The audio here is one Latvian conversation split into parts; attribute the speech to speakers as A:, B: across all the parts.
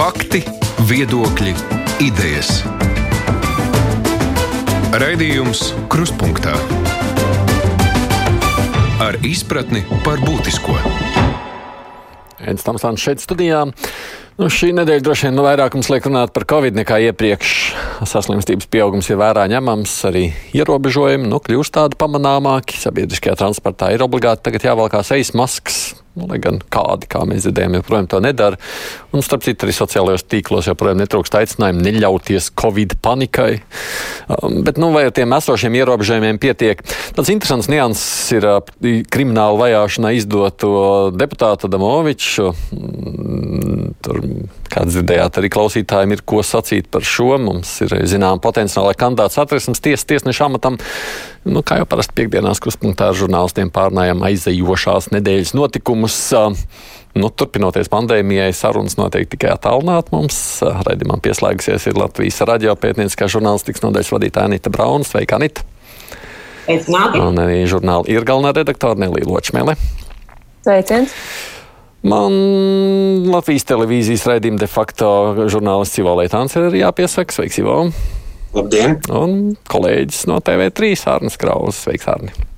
A: Fakti, viedokļi, idejas. Raidījums Kruspunkta ar izpratni par būtisko.
B: Edis Tamsāns šeit studijā. Nu, šī nedēļa droši vien nu, vairāk mums liek runāt par covid nekā iepriekš. Saslimstības pieaugums ir vērā ņemams, arī ierobežojumi nu, kļūst tādi pamanāmāki. Sabiedriskajā transportā ir obligāti tagad jāvalkās ejas maskas. Nu, lai gan kādi, kā mēs dzirdējām, joprojām to nedara. Un, starp citu, arī sociālajos tīklos joprojām netrūkst aicinājumu neļauties covid panikai. Um, bet, nu, vai ar tiem esošiem ierobežojumiem pietiek? Tāds interesants nianses ir uh, krimināla vajāšanā izdoto deputātu Damoviču. Mm, tur, kāds dzirdējāt, arī klausītājiem ir ko sacīt par šo. Mums ir, zinām, potenciālai kandidāts atrismes ties, tiesneša amatam. Nu, kā jau parasti piekdienās kruspunktā ar žurnālistiem pārnājām aizejošās nedēļas notikumus. Nu, turpinoties pandēmijai, sarunas notiek tikai attālināti. Mums raidījumam pieslēgusies ir Latvijas radio pētnieciskā žurnālistikas nodaļas vadītāja Anita Brauna. Sveika, Anita! Un arī žurnāla ir galvenā redaktore Nelija Ločmēle.
C: Sveiciens!
B: Man Latvijas televīzijas raidījuma de facto žurnālists Ivo Leitāns ir jāpiesaka. Sveiks, Ivo!
D: Labdien!
B: Un kolēģis no TV3 Arnēs Krausas. Sveiks, Arni!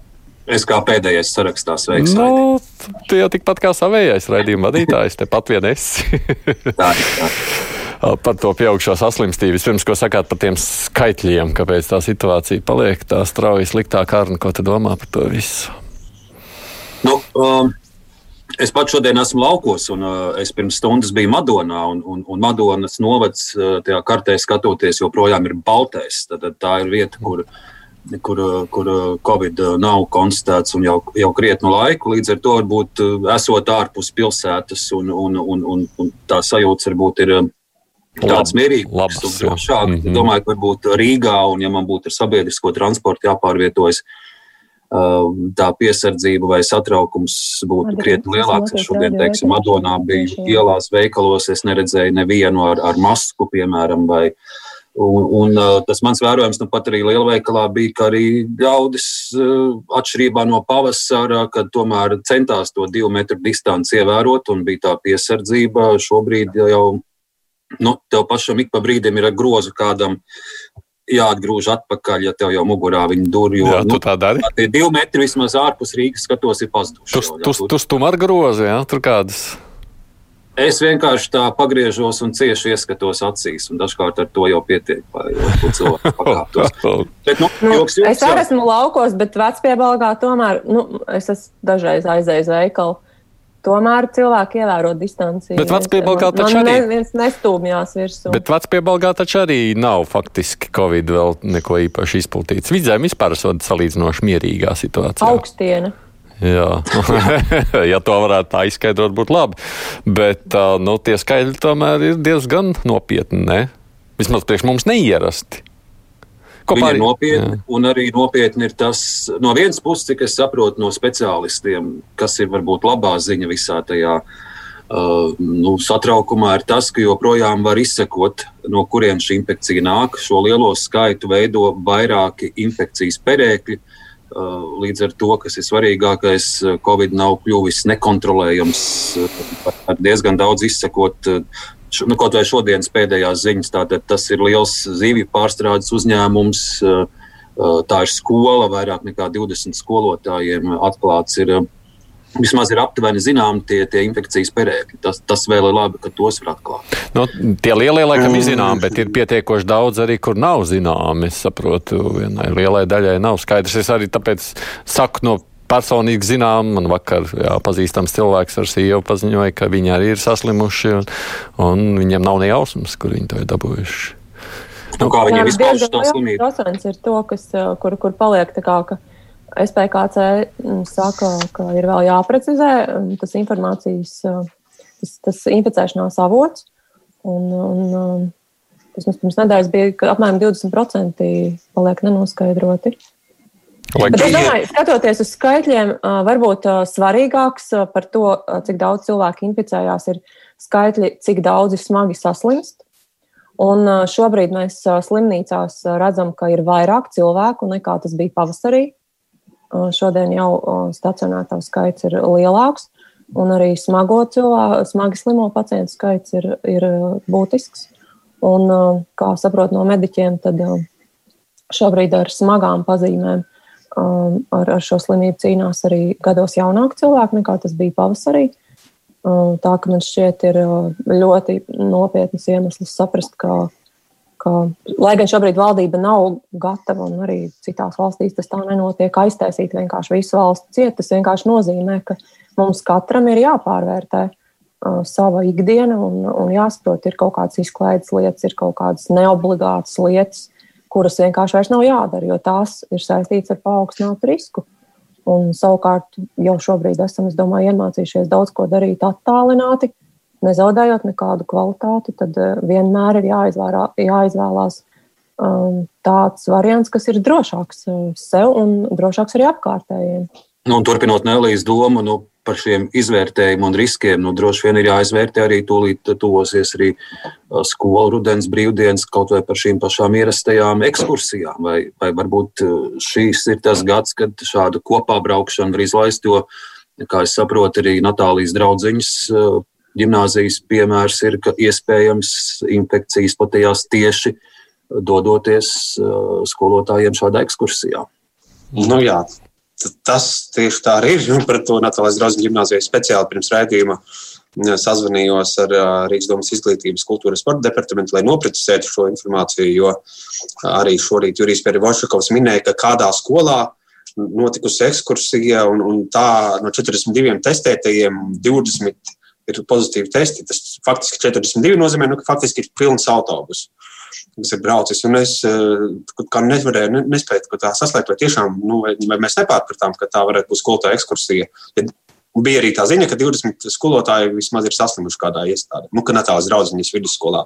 D: Es kā pēdējais sarakstā sveiks.
B: Nu, tu jau tikpat kā savējais raidījuma vadītājs, tepat vien esi.
D: tā. Tā.
B: Par to pieaugšo saslimstību. Pirms, ko sakāt par tiem skaitļiem, kāpēc tā situācija paliek tā strauji sliktāk, Arni, ko tu domā par to visu?
D: Nu, um, Es pats šodien esmu laukos, un uh, es pirms stundas biju Madonā. Un, un, un Madonas novads uh, tajā kartē skatoties, joprojām ir baltais. Tad, tā ir vieta, kur, kur, kur Covid nav konstatēts jau, jau krietnu laiku. Līdz ar to varbūt uh, esot ārpus pilsētas, un, un, un, un, un tā sajūta varbūt ir. Tāds mierīgs, šādi. Mm -hmm. Domāju, ka varbūt Rīgā, un ja man būtu ar sabiedrisko transportu jāpārvietojas, uh, tā piesardzība vai satraukums būtu krietni lielāks. Es šodien, teiksim, Madonā biju ielās, veikalos, es neredzēju nevienu ar, ar masku, piemēram, vai, Un, un tas mans vērojums, nu pat arī lielveikalā bija, ka arī ļaudis atšķirībā no pavasara, kad tomēr centās to divu metru distanci ievērot un bija tā piesardzība. Šobrīd jau nu, tev pašam ik pa brīdim ir grozu kādam jāatgrūž atpakaļ, ja tev jau mugurā viņa durvju.
B: Jā, nu, tā dari.
D: Tie divi metri vismaz ārpus Rīgas skatos ir pazuduši.
B: Tu, tu, tu stumar grozi, jā, tur kādas.
D: Es vienkārši tā pagriežos un cieši ieskatos acīs, un dažkārt ar to jau pietiek, lai cilvēku pakāptos.
C: bet, nu, nu, joks, joks, es arī esmu laukos, bet vecpiebalgā tomēr, nu, es esmu dažreiz aizējis veikalu Tomēr cilvēki ievēro distanci.
B: Bet vecpiebalgā taču
C: arī neviens nestūmjās virsū.
B: Bet vecpiebalgā taču arī nav faktiski Covid vēl neko īpaši izplatīts. Vidzēm vispār esot salīdzinoši mierīgā situācijā.
C: Augstiena.
B: Ja to varētu tā izskaidrot, būtu labi. Bet nu, tie skaidri tomēr ir diezgan nopietni. Ne? Vismaz priekš mums neierasti.
D: Viņa ir nopietna, jā. un arī nopietni ir tas, no vienas puses, cik es saprotu no speciālistiem, kas ir varbūt labā ziņa visā tajā uh, nu, satraukumā, ir tas, ka joprojām var izsekot, no kurienes šī infekcija nāk. Šo lielo skaitu veido vairāki infekcijas perēkļi. Uh, līdz ar to, kas ir svarīgākais, Covid nav kļuvis nekontrolējams, ar diezgan daudz izsekot nu, kaut vai šodienas pēdējās ziņas, tātad tas ir liels zivju pārstrādes uzņēmums. Eh, eh, tā ir skola, vairāk nekā 20 skolotājiem atklāts. Ir, eh, Vismaz ir aptuveni zinām tie, tie infekcijas perēkļi. Tas, tas vēl ir labi, ka tos var atklāt.
B: Nu, tie lielie laikam ir zināmi, bet ir pietiekoši daudz arī, kur nav zināmi. Es saprotu, vienai lielai daļai nav skaidrs. Es arī tāpēc saku no personīgi zinām. Man vakar jā, pazīstams cilvēks ar sievu paziņoja, ka viņi arī ir saslimuši, un, un viņiem nav ne jausmas, kur viņi to ir dabūjuši.
D: Nu, kā viņiem vispār tā slimība?
C: Procents ir to, kas, kur, kur paliek tā kā, ka SPKC mm, saka, ka ir vēl jāprecizē tas informācijas, tas, tas inficēšanās avots. Un, un, tas mums pirms nedēļas bija, ka apmēram 20% paliek nenoskaidroti. Bet es domāju, skatoties uz skaitļiem, varbūt svarīgāks par to, cik daudz cilvēku inficējās, ir skaitļi, cik daudzi smagi saslimst. Un šobrīd mēs slimnīcās redzam, ka ir vairāk cilvēku nekā tas bija pavasarī. Šodien jau stacionētā skaits ir lielāks. un arī smago cilvēku, smagi slimo pacientu skaits ir, ir būtisks. Un, kā saprot no mediķiem, tad šobrīd ar smagām pazīmēm ar, ar šo slimību cīnās arī gados jaunāki cilvēki nekā tas bija pavasarī. Tā ka man šķiet, ir ļoti nopietnas iemesls saprast, ka ka, lai gan šobrīd valdība nav gatava, un arī citās valstīs tas tā nenotiek, aiztaisīt vienkārši visu valsts ciet, tas vienkārši nozīmē, ka mums katram ir jāpārvērtē uh, sava ikdiena un, un jāsaprot, ir kaut kādas izklaides lietas, ir kaut kādas neobligātas lietas, kuras vienkārši vairs nav jādara, jo tās ir saistītas ar paaugstinātu risku. Un savukārt jau šobrīd esam, es domāju, iemācījušies daudz ko darīt attālināti, nezaudējot nekādu kvalitāti, tad eh, vienmēr ir jāizvērā, jāizvēlās um, tāds variants, kas ir drošāks uh, sev un drošāks arī apkārtējiem.
D: Nu, turpinot Nelijas domu nu, par šiem izvērtējumiem un riskiem, nu, droši vien ir jāizvērtē arī tūlīt tuvosies arī uh, skolu rudens brīvdienas kaut vai par šīm pašām ierastajām ekskursijām. Vai, vai varbūt šīs ir tas gads, kad šādu kopā braukšanu var izlaist, jo, kā es saprotu, arī Natālijas draudziņas Gimnāzijas piemērs ir, ka iespējams infekcijas platījās tieši dodoties skolotājiem šādā ekskursijā.
E: Nu, jā, tas tieši tā arī ir. Un par to Natālijas draugu gimnāzijas speciāli pirms raidījuma sazvanījos ar Rīgas domas izglītības kultūras sporta departamentu, lai noprecizētu šo informāciju, jo arī šorīt Jurijs Perivošakovs minēja, ka kādā skolā notikusi ekskursija un, un tā no 42 testētajiem 20 ir pozitīvi testi. Tas faktiski 42 nozīmē, nu, ka faktiski ir pilns autobus, kas ir braucis. Un es eh, kā nevarēju, nespēju tā saslēgt, vai tiešām nu, vai, mēs nepārpratām, ka tā varētu būt skolotāja ekskursija. Ja bija arī tā ziņa, ka 20 skolotāji vismaz ir saslimuši kādā iestādē, nu, ka Natālijas draudziņas vidusskolā.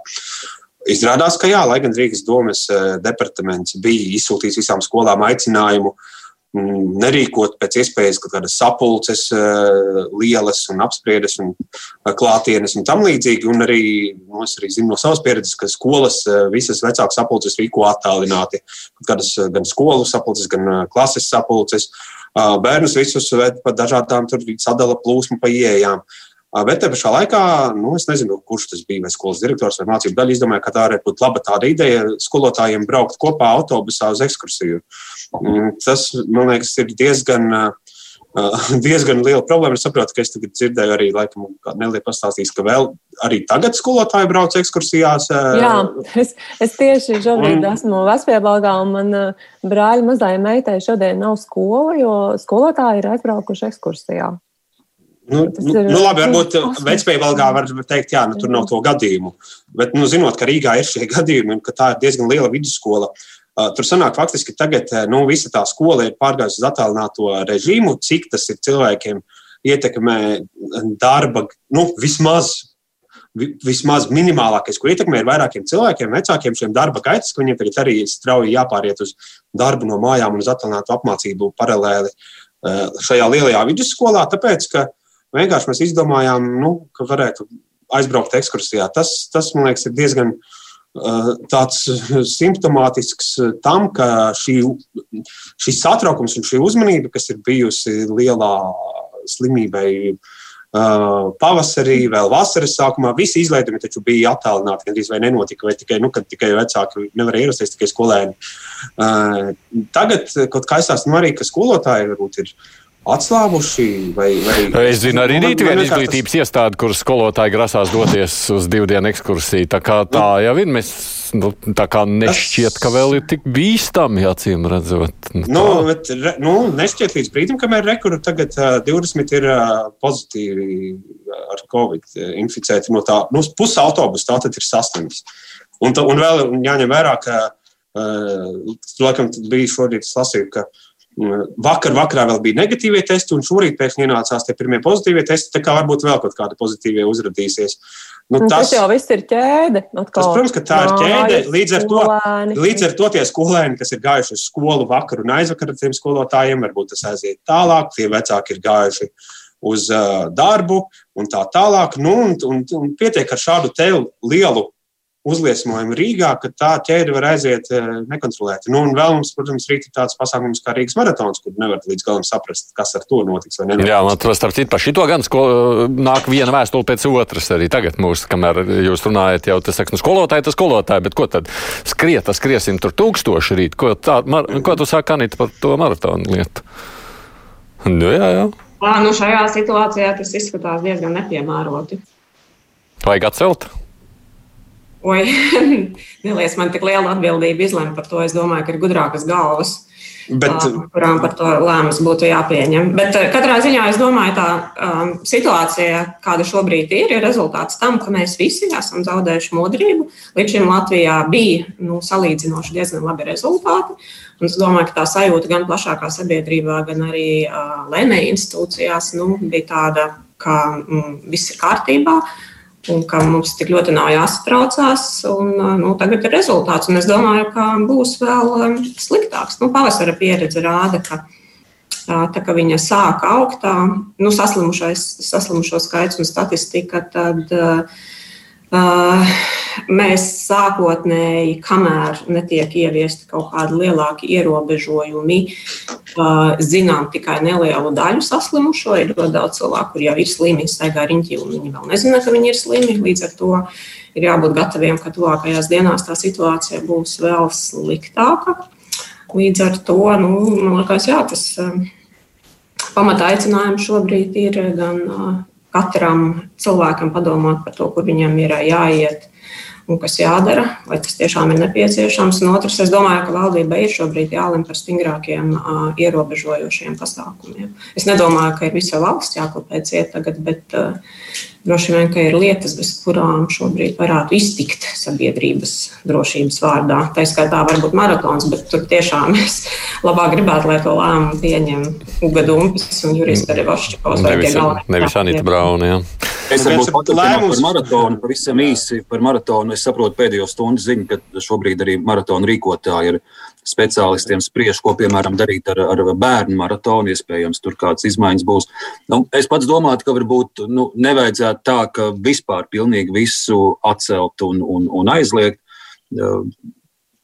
E: Izrādās, ka jā, lai gan Rīgas domas eh, departaments bija izsūtījis visām skolām aicinājumu uh, nerīkot pēc iespējas kaut kādas sapulces eh, lielas un apspriedes un eh, klātienes un tam līdzīgi. Un arī, nu, es arī zinu no savas pieredzes, ka skolas eh, visas vecākas sapulces rīko attālināti. Kādas gan skolu sapulces, gan klases sapulces. Bērnus visus ved pa dažādām tur sadala plūsmu pa ieejām. Bet te pašā laikā, nu, es nezinu, kurš tas bija, vai skolas direktors vai mācību daļa, izdomāja, ka tā varētu būt laba tāda ideja skolotājiem braukt kopā autobusā uz ekskursiju. Mm, tas, man liekas, ir diezgan. Diezgan liela problēma. Es saprotu, ka es tagad dzirdēju arī, laikam, Nelija pastāstīs, ka vēl arī tagad skolotāji brauc ekskursijās.
C: Jā, es, es tieši šobrīd un... esmu Vespiebalgā, un man brāļa mazajai meitai šodien nav skola, jo skolotāji ir aizbraukuši ekskursijā.
E: Nu, nu, nu, labi, varbūt Vecpēja valgā var teikt, jā, nu, tur nav to gadījumu. Bet, nu, zinot, ka Rīgā ir šie gadījumi un ka tā ir diezgan liela vidusskola, tur sanāk faktiski tagad, nu, visa tā skola ir pārgājusi uz attālināto režīmu, cik tas ir cilvēkiem ietekmē darba, nu, vismaz. Vismaz minimālākais, ko ietekmē, ir vairākiem cilvēkiem, vecākiem šiem darba gaitas, ka viņiem tagad arī strauji jāpāriet uz darbu no mājām un uz attālinātu apmācību paralēli šajā lielajā vidusskolā. Tāpēc, ka uh, Vienkārši mēs izdomājām, nu, ka varētu aizbraukt ekskursijā. Tas, tas man liekas, ir diezgan uh, tāds simptomātisks tam, ka šī, šis satraukums un šī uzmanība, kas ir bijusi lielā slimībai, uh, pavasarī, vēl vasaras sākumā, visi izlaidumi taču bija attālināti, gandrīz vai nenotika, vai tikai, nu, tikai vecāki nevarēja ierasties, tikai skolēni. Tagad kaut kā aizsās, nu arī, ka skolotāji varbūt ir atslābuši? Vai, vai...
B: Es zinu, arī rīt viena izglītības tas... iestāde, kuras skolotāji grasās doties uz divu dienu ekskursiju. Tā kā tā nu. jau ir, mēs nu, tā kā nešķiet, ka vēl ir tik bīstami, acīm redzot.
E: Nu, nu, bet, re, nu, nešķiet līdz brīdim, kamēr rekuru tagad uh, 20 ir uh, pozitīvi ar covid inficēti no tā, nu, puses autobusu tā tad ir saslims. Un, un vēl jāņem vērā, ka, uh, laikam, bija šodien lasīju, ka uh, Vakar vakarā vēl bija negatīvie testi, un šorīt pēkšņi ienācās tie pirmie pozitīvie testi. Tā kā varbūt vēl kaut kādi pozitīvie uzrādīsies.
C: Nu, tas, tas jau viss ir ķēde.
E: Tas, protams, ka tā ir ķēde. Līdz ar, to, līdz ar to tie skolēni, kas ir gājuši uz skolu vakar un aizvakar ar tiem skolotājiem, varbūt tas aiziet tālāk. Tie vecāki ir gājuši uz uh, darbu un tā tālāk. Nu, un, un, un pietiek ar šādu lielu uzliesmojumu Rīgā, ka tā ķēde var aiziet eh, nekontrolēti. Nu, un vēl mums, protams, rīt ir tāds pasākums kā Rīgas maratons, kur nevar līdz galam saprast, kas ar to notiks.
B: Jā, man tas starp citu par šito gan sko, nāk viena vēstule pēc otras arī tagad mūsu, kamēr jūs runājat, jau tas saka, nu skolotāji, tas skolotāji, bet ko tad skriet, tas skriesim tur tūkstoši rīt. Ko, tā, mar, ko tu sāki, Anita, par to maratonu lietu? Nu, jā, jā.
F: Tā, nu šajā situācijā tas izskatās diezgan nepiemēroti.
B: Vajag atcelt?
F: Oi, neliec man tik liela atbildība izlemt par to. Es domāju, ka ir gudrākas galvas, Bet, kurām par to lēmums būtu jāpieņem. Bet katrā ziņā es domāju, tā um, situācija, kāda šobrīd ir, ir rezultāts tam, ka mēs visi esam zaudējuši modrību. Līdz šim Latvijā bija nu, salīdzinoši diezgan labi rezultāti. Un es domāju, ka tā sajūta gan plašākā sabiedrībā, gan arī uh, lēmēju institūcijās nu, bija tāda, ka mm, viss ir kārtībā. Uh, un ka mums tik ļoti nav jāsatraucās. Un, nu, tagad ir rezultāts, un es domāju, ka būs vēl sliktāks. Nu, pavasara pieredze rāda, ka tā kā viņa sāk augt, nu, saslimušo skaits un statistika, tad uh, Mēs sākotnēji, kamēr netiek ieviesti kaut kādi lielāki ierobežojumi, zinām tikai nelielu daļu saslimušo. Ir ļoti daudz cilvēku, kuriem jau ir slimi, staigā riņķī, un viņi vēl nezina, ka viņi ir slimi. Līdz ar to ir jābūt gataviem, ka tuvākajās dienās tā situācija būs vēl sliktāka. Līdz ar to, nu, man liekas, jā, tas pamata aicinājums šobrīd ir gan katram cilvēkam padomāt par to, kur viņam ir jāiet un kas jādara, vai tas tiešām ir nepieciešams. Un otrs, es domāju, ka valdībai ir šobrīd jālem par stingrākiem uh, ierobežojošiem pasākumiem. Es nedomāju, ka ir visa valsts jākopē ciet tagad, bet uh, droši vien, ka ir lietas, bez kurām šobrīd varētu iztikt sabiedrības drošības vārdā. Tā skaitā varbūt maratons, bet tur tiešām es labāk gribētu, lai to lēmumu pieņem Uga Dumpis un Jurijs Perevošķikovs.
B: Nevis, nevis Anita Brauna, jā.
D: Es varbūt paturpināšu par maratonu, pavisam īsi par maratonu. Es saprotu pēdējo stundu ziņu, ka šobrīd arī maratona rīkotāji ir speciālistiem spriež, ko piemēram darīt ar, ar bērnu maratonu. Iespējams, tur kādas izmaiņas būs. Nu, es pats domāju, ka varbūt nu, nevajadzētu tā, ka vispār pilnīgi visu atcelt un, un, un aizliegt.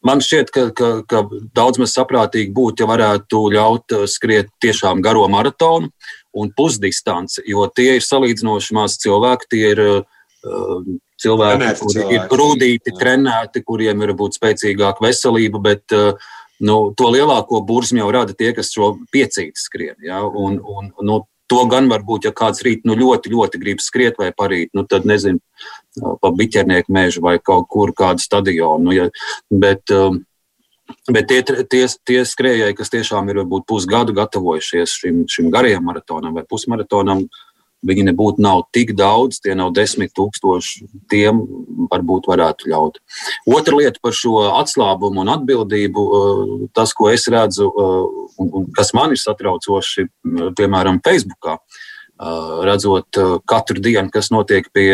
D: Man šķiet, ka, ka, ka daudz maz saprātīgi būtu, ja varētu ļaut skriet tiešām garo maratonu un pusdistanci, jo tie ir salīdzinoši maz cilvēki. Tie ir uh, cilvēki, Trenēti kuri cilvēki. ir grūdīti, trenēti, kuriem ir būt spēcīgāka veselība, bet uh, nu, to lielāko burzmu jau rada tie, kas šo piecīti skrien. Ja? Un, un, nu, to gan varbūt, ja kāds rīt nu, ļoti, ļoti grib skriet vai parīt, nu, tad nezinu, pa biķernieku mežu vai kaut kur kādu stadionu. Nu, ja, bet, um, Bet tie, tie, tie skrejēji, kas tiešām ir varbūt pusgadu gatavojušies šim, šim garajam maratonam vai pusmaratonam, viņi nebūtu nav tik daudz, tie nav desmit tūkstoši, tiem varbūt varētu ļaut. Otra lieta par šo atslābumu un atbildību, uh, tas, ko es redzu uh, un, kas man ir satraucoši, piemēram, Facebookā, redzot katru dienu, kas notiek pie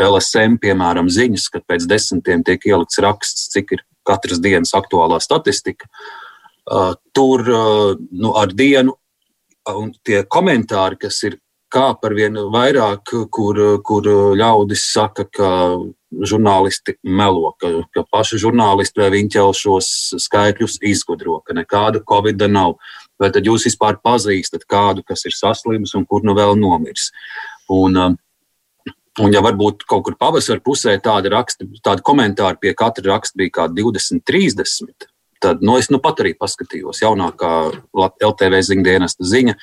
D: LSM, piemēram, ziņas, kad pēc desmitiem tiek ielikts raksts, cik ir katras dienas aktuālā statistika. Uh, tur uh, nu, ar dienu un tie komentāri, kas ir kā par vienu vairāk, kur, kur ļaudis saka, ka žurnālisti melo, ka, ka paši žurnālisti vai viņi ķel šos skaitļus izgudro, ka nekāda covid nav. Vai tad jūs vispār pazīstat kādu, kas ir saslims un kur nu vēl nomirs? Un, uh, Un, ja varbūt kaut kur pavasara pusē tādi, raksti, tādi komentāri pie katra raksta bija kā 20, 30, tad nu, es nu pat arī paskatījos jaunākā LTV ziņdienas ziņa.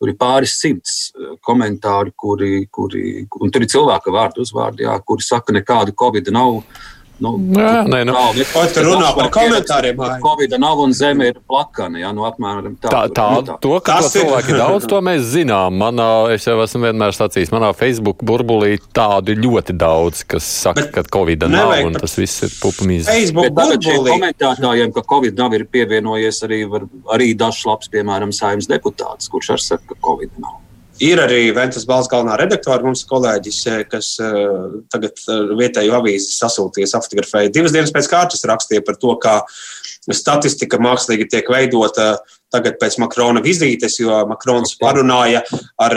D: Tur ir pāris simts eh, komentāru, kuri, kuri un tur ir cilvēka vārdu uzvārdi, jā, kuri saka, nekādu covid nav. Nu,
B: jā, nē, nu.
E: Nav, Vai tur runā par komentāriem?
D: Covid nav un zeme ir plakana, jā, nu apmēram tā.
B: Tā, tā, tā. to, ka Tas to cilvēki ir daudz, to mēs zinām. Manā, es jau esmu vienmēr sacījis, manā Facebook burbulī tādu ļoti daudz, kas saka, Bet ka Covid nav un tas viss ir pupamīzes.
E: Facebook burbulī.
D: Komentētājiem, ka Covid nav, ir pievienojies arī, var, arī dažs labs, piemēram, saimnes deputāts, kurš ar saka, ka Covid nav.
E: Ir arī Ventas balss galvenā redaktore, mums kolēģis, eh, kas uh, tagad uh, vietēju avīzi sasūties, apfotografēja divas dienas pēc kārtas rakstīja par to, kā statistika mākslīgi tiek veidota tagad pēc Makrona vizītes, jo Makrons parunāja ar,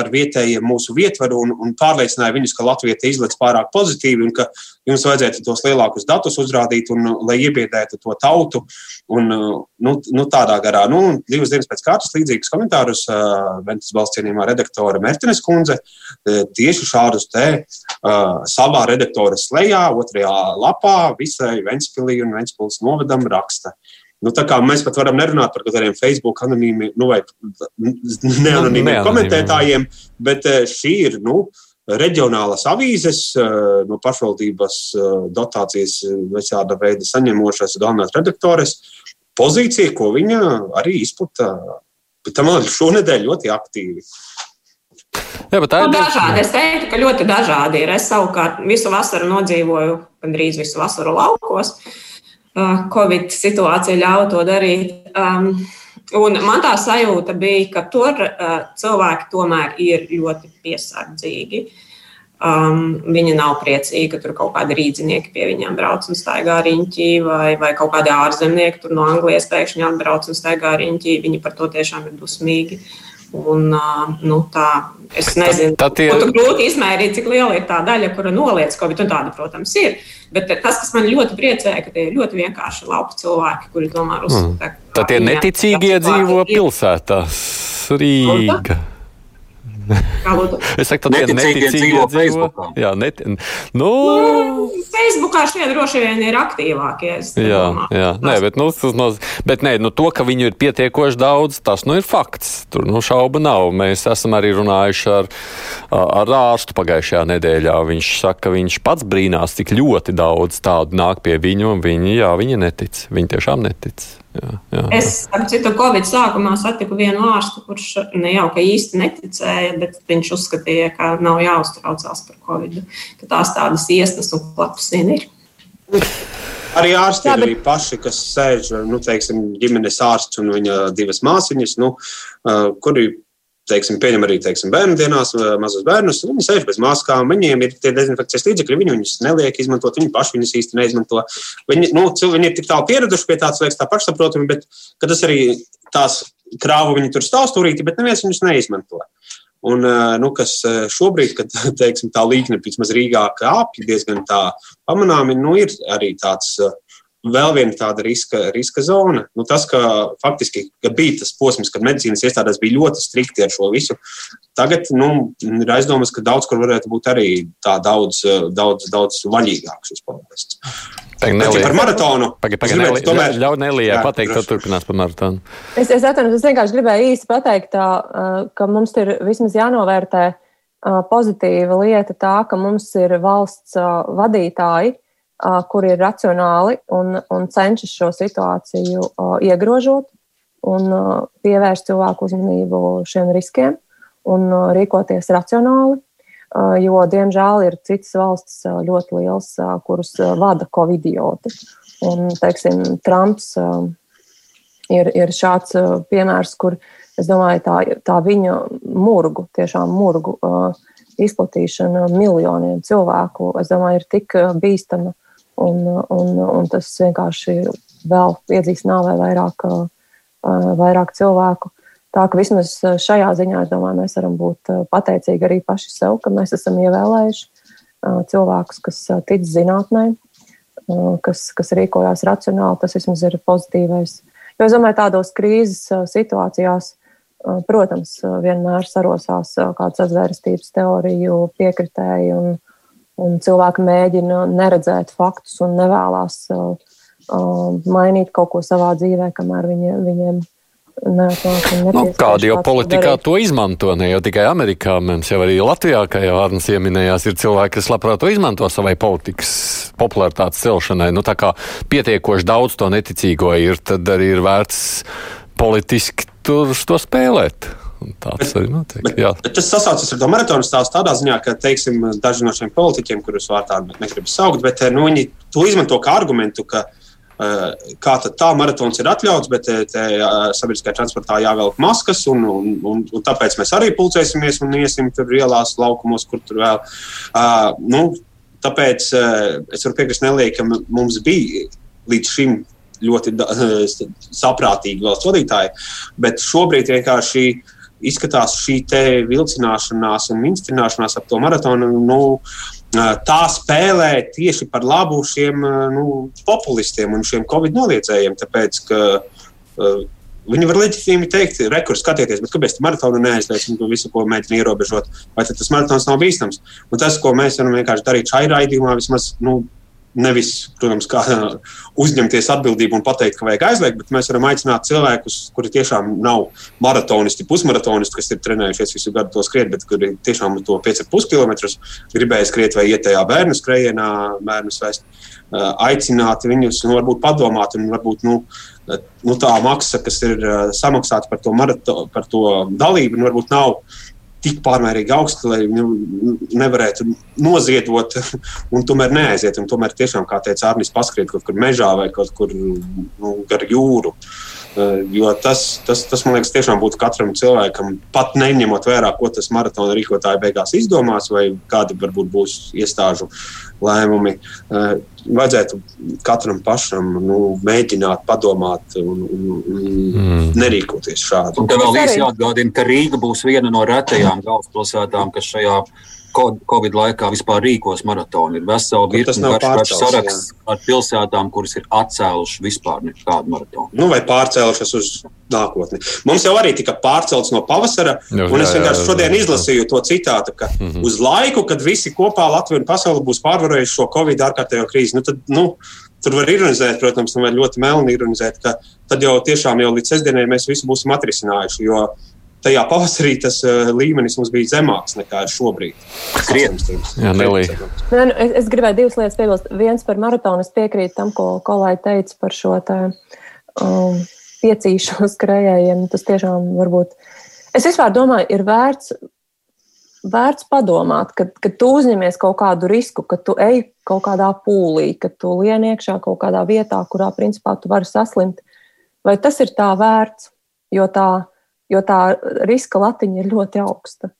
E: ar vietējiem mūsu vietvaru un, un pārliecināja viņus, ka Latvija izlaiž pārāk pozitīvi un ka jums vajadzētu tos lielākus datus uzrādīt un lai iebiedētu to tautu. Un, nu, nu, tādā garā, nu, divas dienas pēc kārtas līdzīgus komentārus uh, Ventas balsts cienījumā redaktore Mertines kundze uh, tieši šādus te uh, savā redaktora slējā, otrajā lapā visai Ventspilī un Ventspils novadam raksta. Uh, Nu, mēs pat varam nerunāt par kādiem Facebook anonīmiem nu, vai neanonīmiem nu, komentētājiem, bet eh, šī ir nu, reģionālas avīzes, eh, no pašvaldības dotācijas visāda veida saņemošas galvenās redaktores pozīcija, ko viņa arī izplata. Bet tam šonadēļ ļoti aktīvi.
F: Jā, bet tā ir nu, dažādi. Es teiktu, ka ļoti dažādi ir. Es savukārt visu vasaru nodzīvoju, gandrīz visu vasaru laukos. Uh, Covid situācija ļauj to darīt. Um, un man tā sajūta bija, ka tur uh, cilvēki tomēr ir ļoti piesardzīgi. Um, viņi nav priecīgi, ka tur kaut kādi rīznieki pie viņiem brauc un staigā riņķī, vai, vai kaut kādi ārzemnieki tur no Anglijas pēkšņi atbrauc un staigā riņķī. Viņi par to tiešām ir dusmīgi. Un, uh, nu, tā, es nezinu, tad, tad ir... tur grūti izmērīt, cik liela ir tā daļa, kura noliec Covid. Tāda, protams, ir. Bet tas, kas man ļoti priecēja, ka tie ir ļoti vienkārši lauku cilvēki, kuri tomēr uzskata,
B: ka. Tad tie neticīgie dzīvo pilsētās, Rīga. Es saku, tādi neticīgi dzīvo. Jā, net... nu...
F: nu, Facebookā šie droši vien ir aktīvākie.
B: Jā, jā. Nē, bet, nu, no, bet nē, nu, to, ka viņu ir pietiekoši daudz, tas nu ir fakts. Tur nu, šauba nav. Mēs esam arī runājuši ar, ar ārstu pagājušajā nedēļā. Viņš saka, ka viņš pats brīnās, cik ļoti daudz tādu nāk pie viņu, un viņi, jā, viņi netic. Viņi tiešām netic. Jā, jā.
F: Es, ap citu, Covid sākumā satiku vienu ārstu, kurš ne jau ka īsti neticēja, bet viņš uzskatīja, ka nav jāuztraucās par Covid. Ka tās tādas iesnas un klapas vien ir.
E: Arī ārsti Jā, bet... ir arī paši, kas sēž nu, teiksim, ģimenes ārsts un viņa divas māsiņas, nu, kuri teiksim, pieņem arī teiksim, bērnu dienās, mazus bērnus. Viņi sēž bez maskām, viņiem ir tie dezinfekcijas līdzekļi, viņi viņus neliek izmantot, viņi paši viņus īsti neizmanto. Viņi, nu, viņi ir tik tālu pieraduši pie tādas liekas, tā pašsaprotami, bet tas arī tās krāvu viņi tur stāv stūrīti, bet neviens viņus neizmanto. Un, nu, kas šobrīd, kad teiksim, tā līkne vismaz Rīgā kāpj diezgan tā pamanāmi, nu, ir arī tāds uh, vēl viena tāda riska, riska zona. Nu, tas, ka faktiski ka bija tas posms, kad medicīnas iestādēs bija ļoti strikti ar šo visu. Tagad nu, ir aizdomas, ka daudz kur varētu būt arī tā daudz, daudz, daudz vaļīgāks podkāsts.
B: Nelija.
E: Par maratonu.
B: Pagaid, pagaid, Nelija, tomēr... Ļauj Nelijai pateikt, ka turpinās par maratonu.
C: Es, es, atvainojos, es vienkārši gribēju īsi pateikt, tā, ka mums ir vismaz jānovērtē pozitīva lieta tā, ka mums ir valsts vadītāji, kuri ir racionāli un, un cenšas šo situāciju iegrožot un pievērst cilvēku uzmanību šiem riskiem un rīkoties racionāli. Jo, diemžēl, ir citas valstis ļoti liels, kuras vada covidioti. Un, teiksim, Trumps ir, ir šāds piemērs, kur es domāju, tā, tā viņa murgu, tiešām murgu izplatīšana miljoniem cilvēku, es domāju, ir tik bīstama un, un, un tas vienkārši vēl iedzīs nāvē vairāk, vairāk cilvēku. Tā ka vismaz šajā ziņā, es domāju, mēs varam būt pateicīgi arī paši sev, ka mēs esam ievēlējuši cilvēkus, kas tic zinātnē, kas, kas rīkojās racionāli. Tas vismaz ir pozitīvais. Jo es domāju, tādos krīzes situācijās, protams, vienmēr sarosās kāds atzvērstības teoriju piekritēji un, un cilvēki mēģina neredzēt faktus un nevēlas uh, uh, mainīt kaut ko savā dzīvē, kamēr viņi, viņiem
B: Nu, kādi jau politikā darīt. to izmanto, ne jau tikai Amerikā, mums jau arī Latvijā, kā jau Arnēs pieminējās, ir cilvēki, kas labprāt to izmanto savai politikas popularitātes celšanai. Nu, tā kā pietiekoši daudz to neticīgo ir, tad arī ir vērts politiski tur to spēlēt. Tāds arī notiek. Bet, jā.
E: bet tas sasaucas ar to maratonu stāstu tādā ziņā, ka teiksim, daži no šiem politiķiem, kurus vārtā negribu saukt, bet nu, viņi to izmanto kā argumentu, ka uh, kā tā maratons ir atļauts, bet te uh, sabiedriskajā transportā jāvelk maskas, un, un, un, un tāpēc mēs arī pulcēsimies un iesim tur ielās, laukumos, kur tur vēl. Uh, nu, tāpēc uh, es varu piekrist Nelī, ka mums bija līdz šim ļoti saprātīgi valsts vadītāji. Bet šobrīd vienkārši izskatās šī vilcināšanās un minstrināšanās ap to maratonu. Nu, Tā spēlē tieši par labu šiem nu, populistiem un šiem covid noliedzējiem. Tāpēc, ka uh, Viņi var leģitīmi teikt, rekurors skatieties, bet kāpēc tā maratona neaizliedz un visu, ko mēģina ierobežot? Vai tas maratons nav bīstams? Un tas, ko mēs varam vienkārši darīt šai raidījumā, vismaz nu, Nevis, protams, uzņemties atbildību un pateikt, ka vajag aizliegt, bet mēs varam aicināt cilvēkus, kuri tiešām nav maratonisti, pusmaratonisti, kas ir trenējušies visu gadu to skriet, bet kuri tiešām to 5,5 km gribēja skriet vai iet tajā bērnu skrējienā, bērnu svest. Aicināt viņus, nu, varbūt padomāt, un varbūt nu, nu, tā maksa, kas ir samaksāta par to, marato, par to dalību, nu, varbūt nav tik pārmērīgi augsti, lai viņu nevarētu noziedot un tomēr neaiziet. Un tomēr tiešām, kā teica Arnijas, paskriet kaut kur mežā vai kaut kur nu, gar jūru. Eh, jo tas, tas, tas, man liekas, tiešām būtu katram cilvēkam, pat neņemot vērā, ko tas maratona rīkotāji beigās izdomās, vai kādi varbūt būs iestāžu lēmumi. Vajadzētu katram pašam nu, mēģināt padomāt un, un, un mm. nerīkoties šādi.
D: Un tev vēl īsi jāatgādina, ka Rīga būs viena no retajām galvaspilsētām, kas šajā Covid laikā vispār rīkos maratonu. Ir vesela virkne garš saraksts ar pilsētām, kuras ir atcēlušas vispār nekādu maratonu.
E: Nu, vai pārcēlušas uz nākotni. Mums jau arī tika pārcelts no pavasara, jā, un es vienkārši šodien izlasīju to citātu, ka mm -hmm. uz laiku, kad visi kopā Latvija un pasaule būs pārvarējuši šo Covid ārkārtējo krīzi, nu, tad, nu, tur var ironizēt, protams, un var ļoti melni ironizēt, ka tad jau tiešām jau līdz sestdienai mēs visu būsim atrisinājuši. Jo tajā pavasarī tas uh, līmenis mums bija zemāks nekā šobrīd.
B: Krietni. Jā, Nelī.
C: Nu, es, es gribēju divas lietas piebilst. Viens par maratonu. Es piekrītu tam, ko kolēģi teica par šo tā, um, piecīšu skrējējiem. Tas tiešām varbūt. Es vispār domāju, ir vērts, vērts padomāt, kad, kad tu uzņemies kaut kādu risku, ka tu ej kaut kādā pūlī, ka tu lien iekšā kaut kādā vietā, kurā principā tu vari saslimt. Vai tas ir tā vērts? Jo tā jo tā riska latiņa ir ļoti augsta.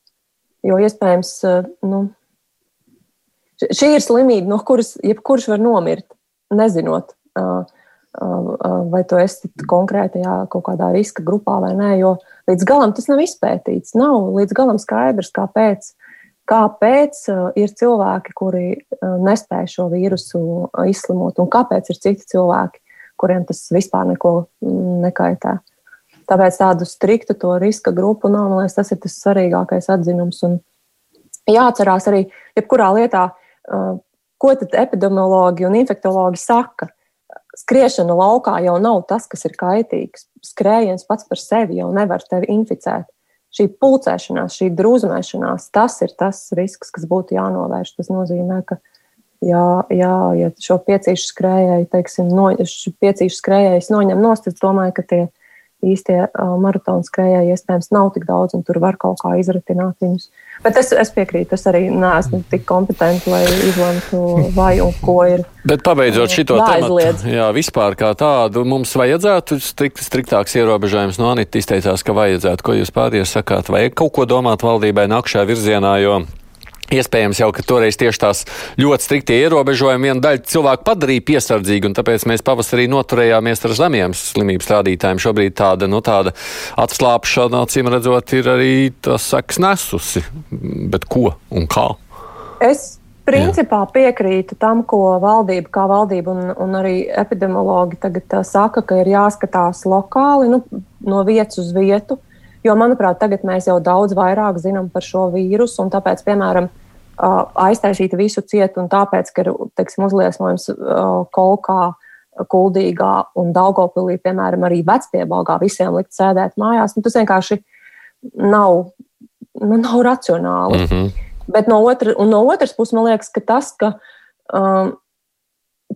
C: Jo iespējams, eh, nu, šī ir slimība, no kuras jebkurš var nomirt, nezinot, eh, eh, vai tu esi konkrētajā kaut kādā riska grupā vai nē, jo līdz galam tas nav izpētīts. Nav līdz galam skaidrs, kāpēc. Kāpēc ir cilvēki, kuri nespēj šo vīrusu izslimot, un kāpēc ir citi cilvēki, kuriem tas vispār neko mm, nekaitē? Tāpēc tādu striktu to riska grupu nav. Man liekas, tas ir tas svarīgākais atzinums. Un jāatcerās arī, jebkurā lietā, ko tad epidemiologi un infektuologi saka. Skriešana laukā jau nav tas, kas ir kaitīgs. Skrējiens pats par sevi jau nevar tevi inficēt. Šī pulcēšanās, šī drūzmēšanās, tas ir tas risks, kas būtu jānovērš. Tas nozīmē, ka jā, jā, ja šo piecīšu skrējēju, teiksim, no, piecīšu skrējējus noņem nost, es domāju, ka tie ir īstie maratona skrejēji iespējams nav tik daudz, un tur var kaut kā izratināt viņus. Bet es, es piekrītu, es arī neesmu tik kompetenti, lai izlemtu, vai un ko ir.
B: Bet pabeidzot šo tematu, jā, vispār kā tādu, mums vajadzētu strikt, striktāks ierobežojums. No Anita izteicās, ka vajadzētu. Ko jūs pārējie sakāt? Vai kaut ko domāt valdībai nākšajā virzienā? Jo Iespējams, jau toreiz tieši tās ļoti striktie ierobežojumi viena daļa cilvēku padarīja piesardzīgu, un tāpēc mēs pavasarī noturējāmies ar zemiem slimības rādītājiem. Šobrīd tāda, nu, tāda atslābšana, acīm redzot, ir arī tas seks nesusi. Bet ko un kā?
C: Es principā piekrītu tam, ko valdība, kā valdība un, un arī epidemiologi tagad uh, saka, ka ir jāskatās lokāli, nu, no vietas uz vietu. Jo, manuprāt, tagad mēs jau daudz vairāk zinām par šo vīrusu, un tāpēc, piemēram, aiztaisīt visu cietu, un tāpēc, ka ir teiksim, uzliesmojums kolkā, kuldīgā un daugopilī, piemēram, arī vecpiebalgā visiem likt sēdēt mājās, nu, tas vienkārši nav, nu, nav racionāli. Mm -hmm. Bet no, otra, no otras puses, man liekas, ka tas, ka um,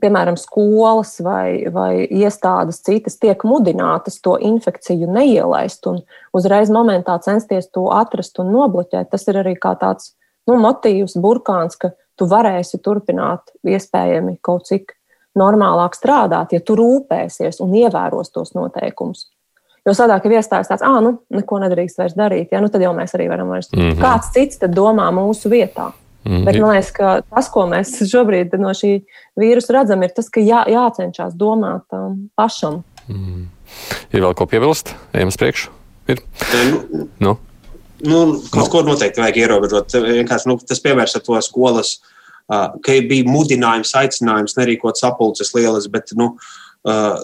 C: piemēram, skolas vai, vai iestādes citas tiek mudinātas to infekciju neielaist un uzreiz momentā censties to atrast un nobloķēt, tas ir arī kā tāds nu, motīvs, burkāns, ka tu varēsi turpināt iespējami kaut cik normālāk strādāt, ja tu rūpēsies un ievēros tos noteikumus. Jo sadāk ir iestājas tāds, ah, nu, neko nedrīkst vairs darīt, ja nu tad jau mēs arī varam vairs. Mm -hmm. Kāds cits tad domā mūsu vietā? Mm, Bet man liekas, ka tas, ko mēs šobrīd no šī vīrusa redzam, ir tas, ka jā, jācenšas domāt um, pašam. Mm.
B: Ir vēl ko piebilst? Ejam uz priekšu. Ir.
E: Nu, nu. Nu, kaut ko noteikti vajag ierobežot. Vienkārši nu, tas piemērs ar to skolas, uh, ka bija mudinājums, aicinājums nerīkot sapulces lielas, bet nu, Uh,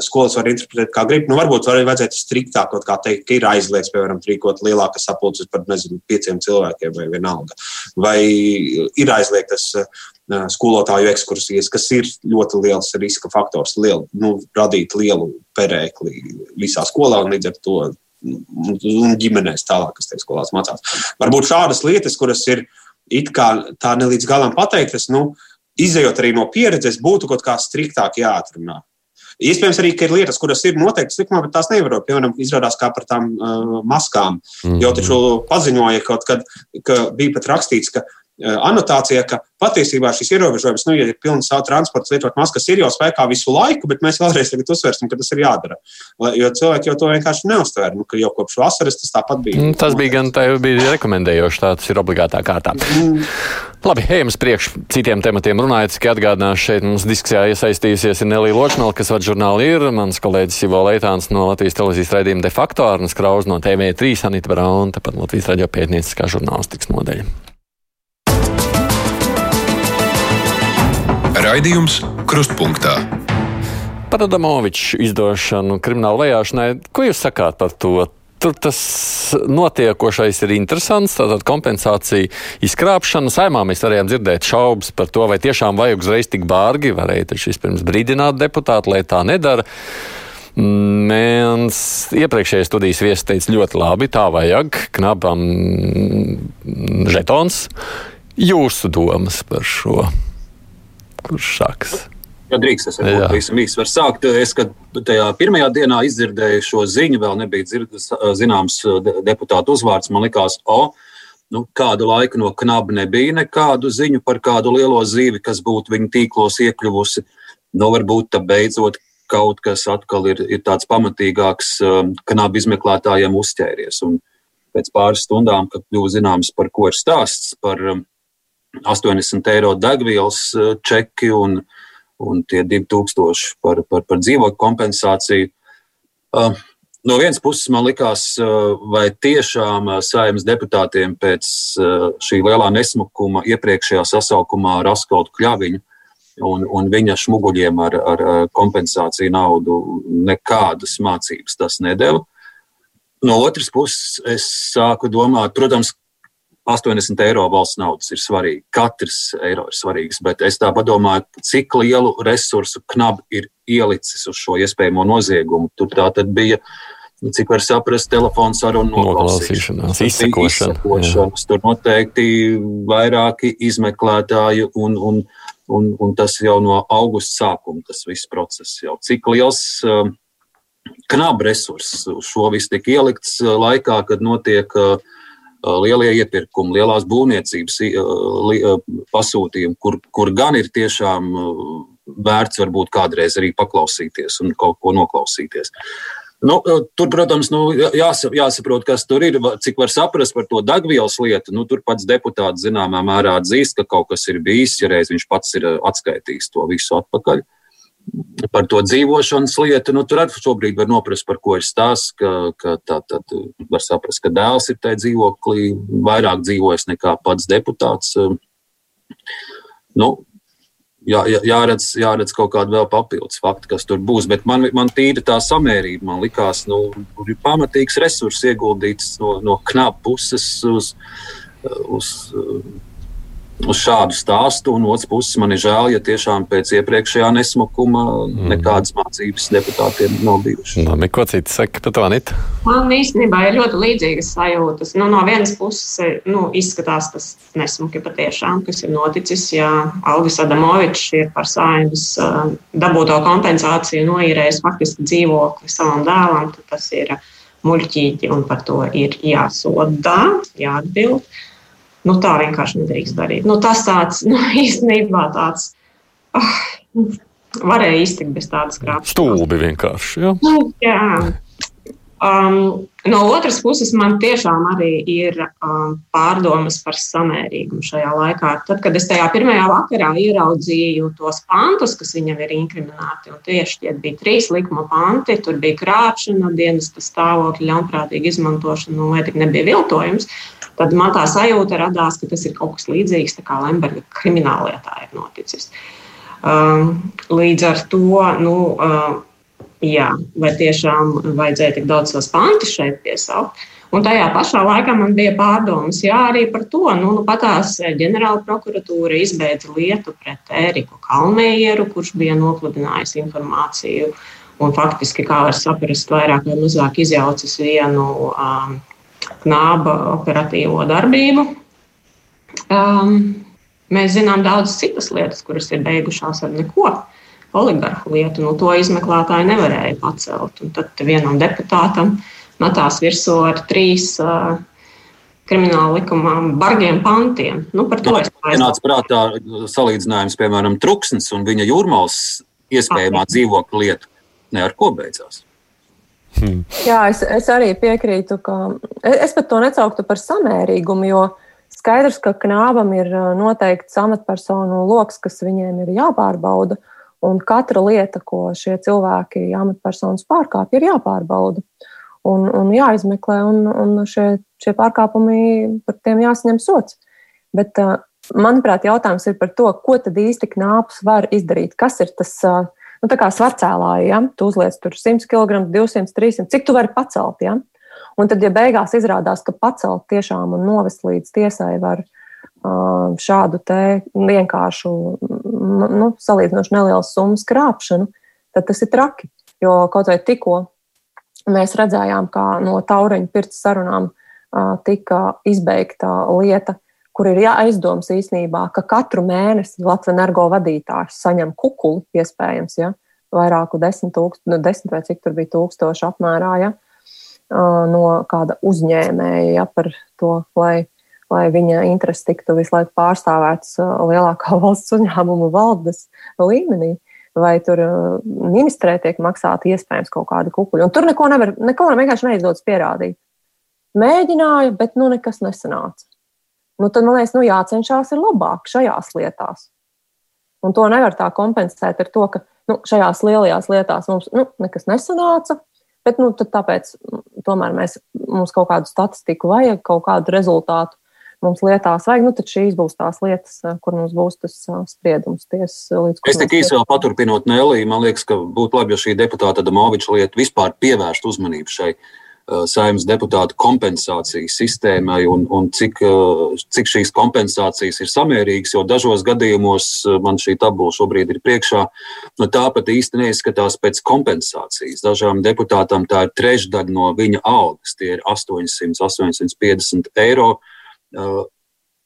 E: skolas var interpretēt, kā grib. Nu, varbūt arī vajadzētu striktāk teikt, ka ir aizliegts, piemēram, rīkot lielākas sapulces par, nezinu, pieciem cilvēkiem vai vienalga. Vai ir aizliegtas uh, skolotāju ekskursijas, kas ir ļoti liels riska faktors, liel, nu, radīt lielu perēkli visā skolā un līdz ar to un ģimenēs tālāk, kas tajā skolās mācās. Varbūt šādas lietas, kuras ir it kā tā ne līdz galam pateiktas, nu, izējot arī no pieredzes, būtu kaut kā striktāk jāatrunā. Iespējams, arī ir lietas, kuras ir noteikti likumā, bet tās nevar. Piemēram, izrādās kā par tām uh, maskām. Mm -hmm. Jo taču paziņoja kaut kad, ka bija pat rakstīts, ka uh, anotācijā, ka patiesībā šis ierobežojums, nu, ja ir pilns savu transporta lietot maskas, ir jau spēkā visu laiku, bet mēs vēlreiz uzsversim, ka tas ir jādara. Jo cilvēki jau to vienkārši neuztver. Nu, jau kopš vasaras tas tāpat bija.
B: Mm, tas bija gan tā, bija rekomendējoši, tā tas ir obligātā kārtā. Mm. Labi, ejam uz priekšu citiem tematiem runājot. Tikai atgādināšu, šeit mums diskusijā iesaistījusies Nelija Ločmēla, kas vada žurnālu ir, mans kolēģis Ivo Leitāns no Latvijas televīzijas raidījuma de facto, Arnas Krauz no TV3, Anita Brauna, tāpat Latvijas radio pētnieciskā žurnālistikas nodeļa.
A: Raidījums Krustpunktā.
B: Par Adamoviču izdošanu krimināla vajāšanai, ko jūs sakāt par to? Tur tas notiekošais ir interesants. Tātad kompensācija izkrāpšana. Saimā mēs varējām dzirdēt šaubas par to, vai tiešām vajag uzreiz tik bārgi. Varēja taču vispirms brīdināt deputātu, lai tā nedara. Mans iepriekšējais studijas viesis teica ļoti labi, tā vajag, knabam žetons. Jūsu domas par šo? Kurš sāks?
D: Ja drīkst, es varu īsi sākt. Es, kad tajā pirmajā dienā izdzirdēju šo ziņu, vēl nebija dzird, zināms deputātu uzvārds. Man likās, o, nu, kādu laiku no knaba nebija nekādu ziņu par kādu lielo zīvi, kas būtu viņu tīklos iekļuvusi. Nu, varbūt tā beidzot kaut kas atkal ir, ir tāds pamatīgāks knaba izmeklētājiem uzķēries. Un pēc pāris stundām, kad kļuva zināms, par ko ir stāsts, par 80 eiro degvielas uh, čeki un un tie 2000 par, par, par dzīvokļu kompensāciju. Uh, no vienas puses man likās, uh, vai tiešām saimnes deputātiem pēc šī lielā nesmukuma iepriekšējā sasaukumā Raskautu kļaviņu un, un viņa šmuguļiem ar, ar kompensāciju naudu nekādas mācības tas nedēļa. No otras puses, es sāku domāt, protams, 80 eiro valsts naudas ir svarīgi. Katrs eiro ir svarīgs, bet es tā domāju, cik lielu resursu knab ir ielicis uz šo iespējamo noziegumu. Tur tā tad bija. Cik var saprast, telefons ar un
B: noklausīšanās, izsakošanas.
D: Tur noteikti vairāki izmeklētāji un, un, un, un tas jau no augusta sākuma tas viss process jau. Cik liels um, knab resurss uz šo visu tiek ielikts uh, laikā, kad notiek Uh, lielie iepirkumi, lielās būvniecības uh, uh, pasūtījumi, kur, kur gan ir tiešām vērts varbūt kādreiz arī paklausīties un kaut ko noklausīties. Nu, tur, protams, nu, jāsaprot, kas tur ir, cik var saprast par to degvielas lietu. Nu, tur pats deputāts zināmā mērā atzīst, ka kaut kas ir bijis, ja reiz viņš pats ir atskaitījis to visu atpakaļ. Uh, par to dzīvošanas lietu. Nu, tur arī šobrīd var noprast, par ko ir stāsts. Ka, ka tā tad var saprast, ka dēls ir tajā dzīvoklī vairāk dzīvojis nekā pats deputāts. Nu, jā, jā, jāredz, jāredz kaut kāda vēl papildus fakta, kas tur būs. Bet man, man tīri tā samērība, man likās, nu, tur ir pamatīgs resurss ieguldīts no, no knapa puses uz. uz uz šādu stāstu. Un otrs puses man ir žēl, ja tiešām pēc iepriekšējā nesmukuma mm. nekādas mācības deputātiem nav bijušas.
B: No, ko cits saka par to Anita?
F: Man īstenībā ir ļoti līdzīgas sajūtas. Nu, no vienas puses nu, izskatās tas nesmuki patiešām, kas ir noticis. Ja Alvis Adamovičs ir par saimnes uh, dabūto kompensāciju noīrējis faktiski dzīvokli savam dēlam, tad tas ir muļķīgi un par to ir jāsoda, jāatbild. Nu, tā vienkārši nedrīkst darīt. Nu, tas tāds nu, īstenībā tāds. Oh, varēja iztikt bez tādas krāpšanas.
B: Stulbi vienkārši. Ja?
F: Nu, jā. Um, no otras puses, man tiešām arī ir um, pārdomas par samērīgumu šajā laikā. Tad, kad es tajā pirmajā vakarā ieraudzīju tos pantus, kas viņam ir inkriminēti, un tieši tie bija trīs likuma panti, tur bija krāpšana, dienas stāvokļa, ļaunprātīga izmantošana, un vai tik nebija viltojums, tad man tā sajūta radās, ka tas ir kaut kas līdzīgs kā Lemberga krimināllietā ir noticis. Um, līdz ar to, nu, uh, jā, vai tiešām vajadzēja tik daudz tos pantus šeit piesaukt. Un tajā pašā laikā man bija pārdomas, jā, arī par to. Nu, nu patās ģenerāla prokuratūra izbeidza lietu pret Ēriku Kalmējeru, kurš bija nopludinājis informāciju un faktiski, kā var saprast, vairāk vai mazāk izjaucis vienu um, knāba operatīvo darbību. Um, mēs zinām daudzas citas lietas, kuras ir beigušās ar neko. Oligarhu lietu. Nu, to izmeklētāji nevarēja pacelt. Un tad vienam deputātam metās virsū ar trīs uh, krimināla likumā bargiem pantiem. Nu, par to es
D: domāju. prātā salīdzinājums, piemēram, Truksnes un viņa jūrmālas iespējamā dzīvokļa lietu. Ne ar ko beidzās.
C: Hmm. Jā, es, es arī piekrītu, ka es pat to necauktu par samērīgumu, jo skaidrs, ka knābam ir noteikts amatpersonu lokus, kas viņiem ir jāpārbauda. Un katra lieta, ko šie cilvēki, amatpersonas pārkāpj, ir jāpārbauda un, un jāizmeklē, un, un šie, šie pārkāpumi par tiem jāsaņem sots. Bet, manuprāt, jautājums ir par to, ko tad īsti knāpus var izdarīt. Kas ir tas nu, svarcēlāji, ja tu uzliec tur 100 kg, 200, 300, cik tu vari pacelt? Ja? Un tad, ja beigās izrādās, ka pacelt tiešām un novest līdz tiesai var šādu vienkāršu, nu, salīdzinoši nelielu summu krāpšanu, tad tas ir traki. Jo kaut vai tikko mēs redzējām, kā no taureņa pirts sarunām tika izbeigta lieta, kur ir aizdoms īstenībā, ka katru mēnesi Latvijas energo vadītājs saņem kukuli, iespējams, ja, vairāku desmit, tūkst, nu, desmit vai cik tur bija tūkstoši apmērā, ja, no kāda uzņēmēja ja, par to, lai lai viņa intereses tiktu visu laiku pārstāvētas lielākā valsts uzņēmumu valdes līmenī. Vai tur ministrē tiek maksāta iespējams kaut kāda kukuļa. Un tur neko nevar, neko vienkārši neizdodas pierādīt. Mēģināja, bet nu nekas nesanāca. Nu, tad man liekas, nu, jācenšas ir labāk šajās lietās. Un to nevar tā kompensēt ar to, ka nu, šajās lielajās lietās mums nu, nekas nesanāca. Bet nu, tāpēc tomēr mēs, mums kaut kādu statistiku vajag, kaut kādu rezultātu mums lietās vajag, nu, tad šīs būs tās lietas, eh, kur mums būs tas eh, spriedums tiesas eh.
D: Es tik īsi vēl paturpinot Nelī, man liekas, ka būtu labi, ja šī deputāta Damoviča lieta vispār pievērst uzmanību šai saimnes deputātu kompensācijas sistēmai un, un cik, cik šīs kompensācijas ir samērīgas, jo dažos gadījumos man šī tabula šobrīd ir priekšā. Nu, tā pat īsti neizskatās pēc kompensācijas. Dažām deputātām tā ir trešdaļa no viņa algas, tie ir 800, 850 eiro.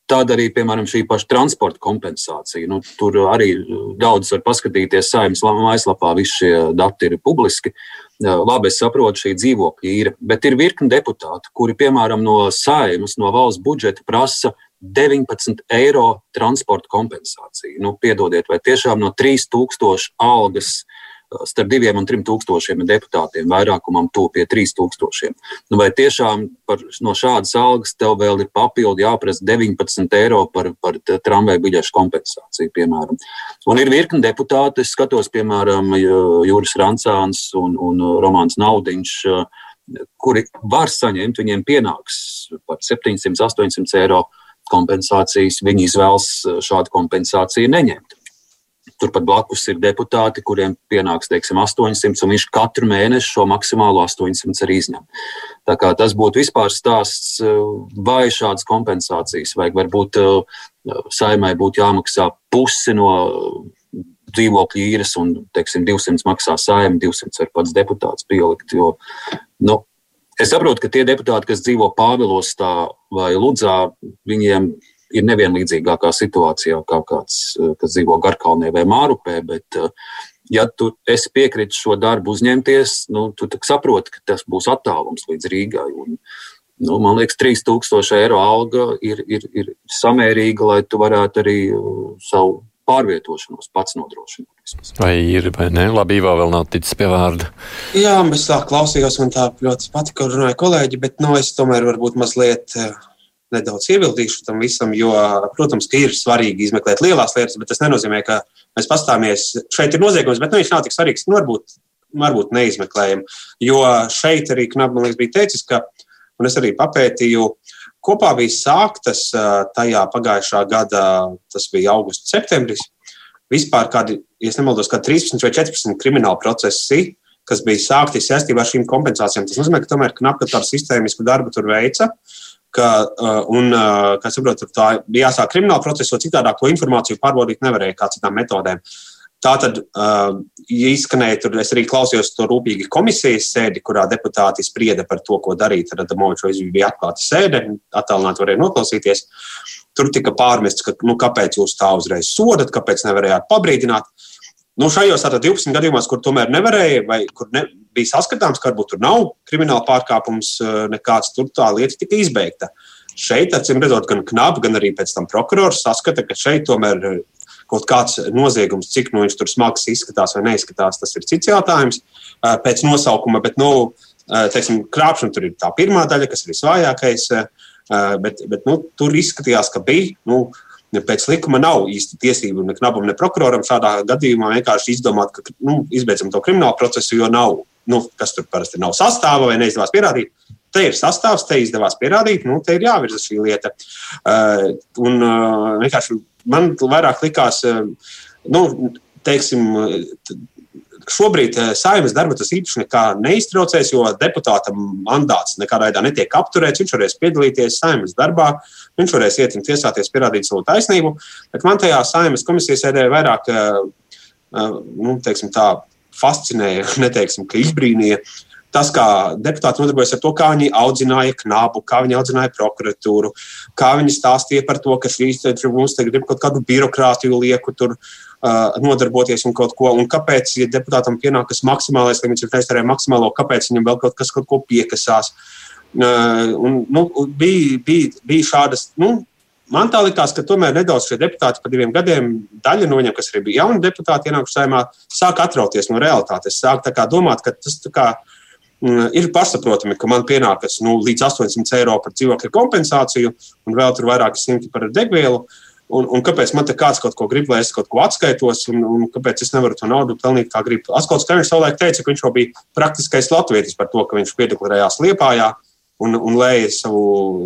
D: Tāda arī, piemēram, šī paša transporta kompensācija. Nu, tur arī daudz var paskatīties saimnes mājaslapā, visi šie dati ir publiski. Labi, es saprotu, šī dzīvokļa ir, bet ir virkni deputāti, kuri, piemēram, no saimnes, no valsts budžeta prasa 19 eiro transporta kompensāciju. Nu, piedodiet, vai tiešām no 3000 algas starp diviem un trim tūkstošiem deputātiem, vairākumam to pie trīs tūkstošiem. Nu, vai tiešām par, no šādas algas tev vēl ir papildi jāprasa 19 eiro par, par tramvaju biļešu kompensāciju, piemēram? Un ir virkni deputāti, es skatos, piemēram, Jūras Rancāns un, un Romāns Naudiņš kuri var saņemt, viņiem pienāks par 700, 800 eiro kompensācijas. Viņi izvēlas šādu kompensāciju neņemt. Turpat blakus ir deputāti, kuriem pienāks teiksim, 800, un viņš katru mēnesi šo maksimālo 800 arī izņem. Tas būtu vispār stāsts, vai šādas kompensācijas vajag. Varbūt saimai būtu jāmaksā pusi no dzīvokļu īres, un teiksim, 200 maksā saima, 200 var pats deputāts pielikt. Jo, nu, es saprotu, ka tie deputāti, kas dzīvo Pāvilostā vai Ludzā, viņiem ir nevienlīdzīgākā situācijā kā kāds, eh, kas dzīvo Garkalnē vai Mārupē. Bet, eh, ja tu esi piekritis šo darbu uzņemties, nu, tu saproti, ka tas būs attālums līdz Rīgai. Un, nu, man liekas, 3000 eiro alga ir, ir, ir samērīga, lai tu varētu arī uh, savu pārvietošanos pats nodrošināt.
B: Vai ir, vai ne? Labi, Ivo vēl nav ticis pie vārda.
E: Jā, es tā klausījos, man tā ļoti patika, ko runāja kolēģi, bet nu, es tomēr varbūt mazliet uh, nedaudz iebildīšu tam visam, jo, protams, ka ir svarīgi izmeklēt lielās lietas, bet tas nenozīmē, ka mēs pastāmies. Šeit ir noziegums, bet nu, viņš nav tik svarīgs. Nu, varbūt, varbūt neizmeklējam. Jo šeit arī Knabs, man liekas, bija teicis, ka, un es arī papētīju, kopā bija sāktas tajā pagājušā gada, tas bija augusts, septembris. Vispār kādi, ja nemaldos, kā 13 vai 14 krimināla procesi, kas bija sākti saistībā ar šīm kompensācijām. Tas nozīmē, ka tomēr Knabs tādu sistēmisku darbu tur veica. Uh, ka, uh, un, uh, kā saprotu, tā bija jāsāk krimināla procesa, jo citādi to informāciju pārbaudīt nevarēja kā citām metodēm. Tā tad uh, ja izskanēja, tur es arī klausījos to rūpīgi komisijas sēdi, kurā deputāti sprieda par to, ko darīt. Tad Adamovičs bija atklāta sēde, attālināti varēja noklausīties. Tur tika pārmests, ka nu, kāpēc jūs tā uzreiz sodat, kāpēc nevarējāt pabrīdināt. Nu, šajos 12 gadījumos, kur tomēr nevarēja, vai kur ne, bija saskatāms, ka varbūt tur nav krimināla pārkāpums, eh, nekāds tur tā lieta tika izbeigta. Šeit, acīm redzot, gan knapi, gan arī pēc tam prokurors saskata, ka šeit tomēr eh, kaut kāds noziegums, cik nu viņš tur smags izskatās vai neizskatās, tas ir cits jautājums eh, pēc nosaukuma. Bet, nu, teiksim, krāpšana tur ir tā pirmā daļa, kas ir visvājākais. Bet, bet nu, tur izskatījās, ka bija. Nu, pēc likuma nav īsti tiesību ne knabam, ne prokuroram šādā gadījumā vienkārši izdomāt, ka nu, izbeidzam to kriminālu procesu, jo nav, nu, kas tur parasti nav sastāva vai neizdevās pierādīt. Te ir sastāvs, te izdevās pierādīt, nu, te ir jāvirza šī lieta. Uh, un uh, vienkārši man vairāk likās, uh, nu, teiksim, Šobrīd saimnes darba tas īpaši neiztraucēs, jo deputāta mandāts nekādā veidā netiek apturēts. Viņš varēs piedalīties saimnes darbā, viņš varēs iet un tiesāties, pierādīt savu taisnību. Bet man tajā saimnes komisijas sēdē vairāk, eh, eh, nu, teiksim, tā fascinēja, neteiksim, ka izbrīnīja. Tas, kā deputāti nodarbojas ar to, kā viņi audzināja knabu, kā viņi audzināja prokuratūru, kā viņi stāstīja par to, ka šīs mums te grib kaut kādu birokrātiju lieku tur uh, nodarboties un kaut ko. Un kāpēc, ja deputātam pienākas maksimālais limits, ja reizē maksimālo, kāpēc viņam vēl kaut kas kaut ko piekasās? Un, nu, bija, bija, bija šādas. Nu, Man tā likās, ka tomēr nedaudz šie deputāti pa diviem gadiem, daļa no viņiem, kas arī bija jauni deputāti, ienākuši saimā, sāk atrauties no realitātes. Sāk domāt, ka tas kā, mm, ir pašsaprotami, ka man pienākas nu, līdz 800 eiro par dzīvokļa kompensāciju un vēl tur vairāki simti par degvielu. Uh, Un, un kāpēc man te kāds kaut ko grib, lai es kaut ko atskaitos, un, un kāpēc es nevaru to naudu pelnīt kā gribu? Askots Kaņš savulaik teica, ka viņš jau bija praktiskais latvietis par to, ka viņš piedeklarējās Liepājā un, un lēja savu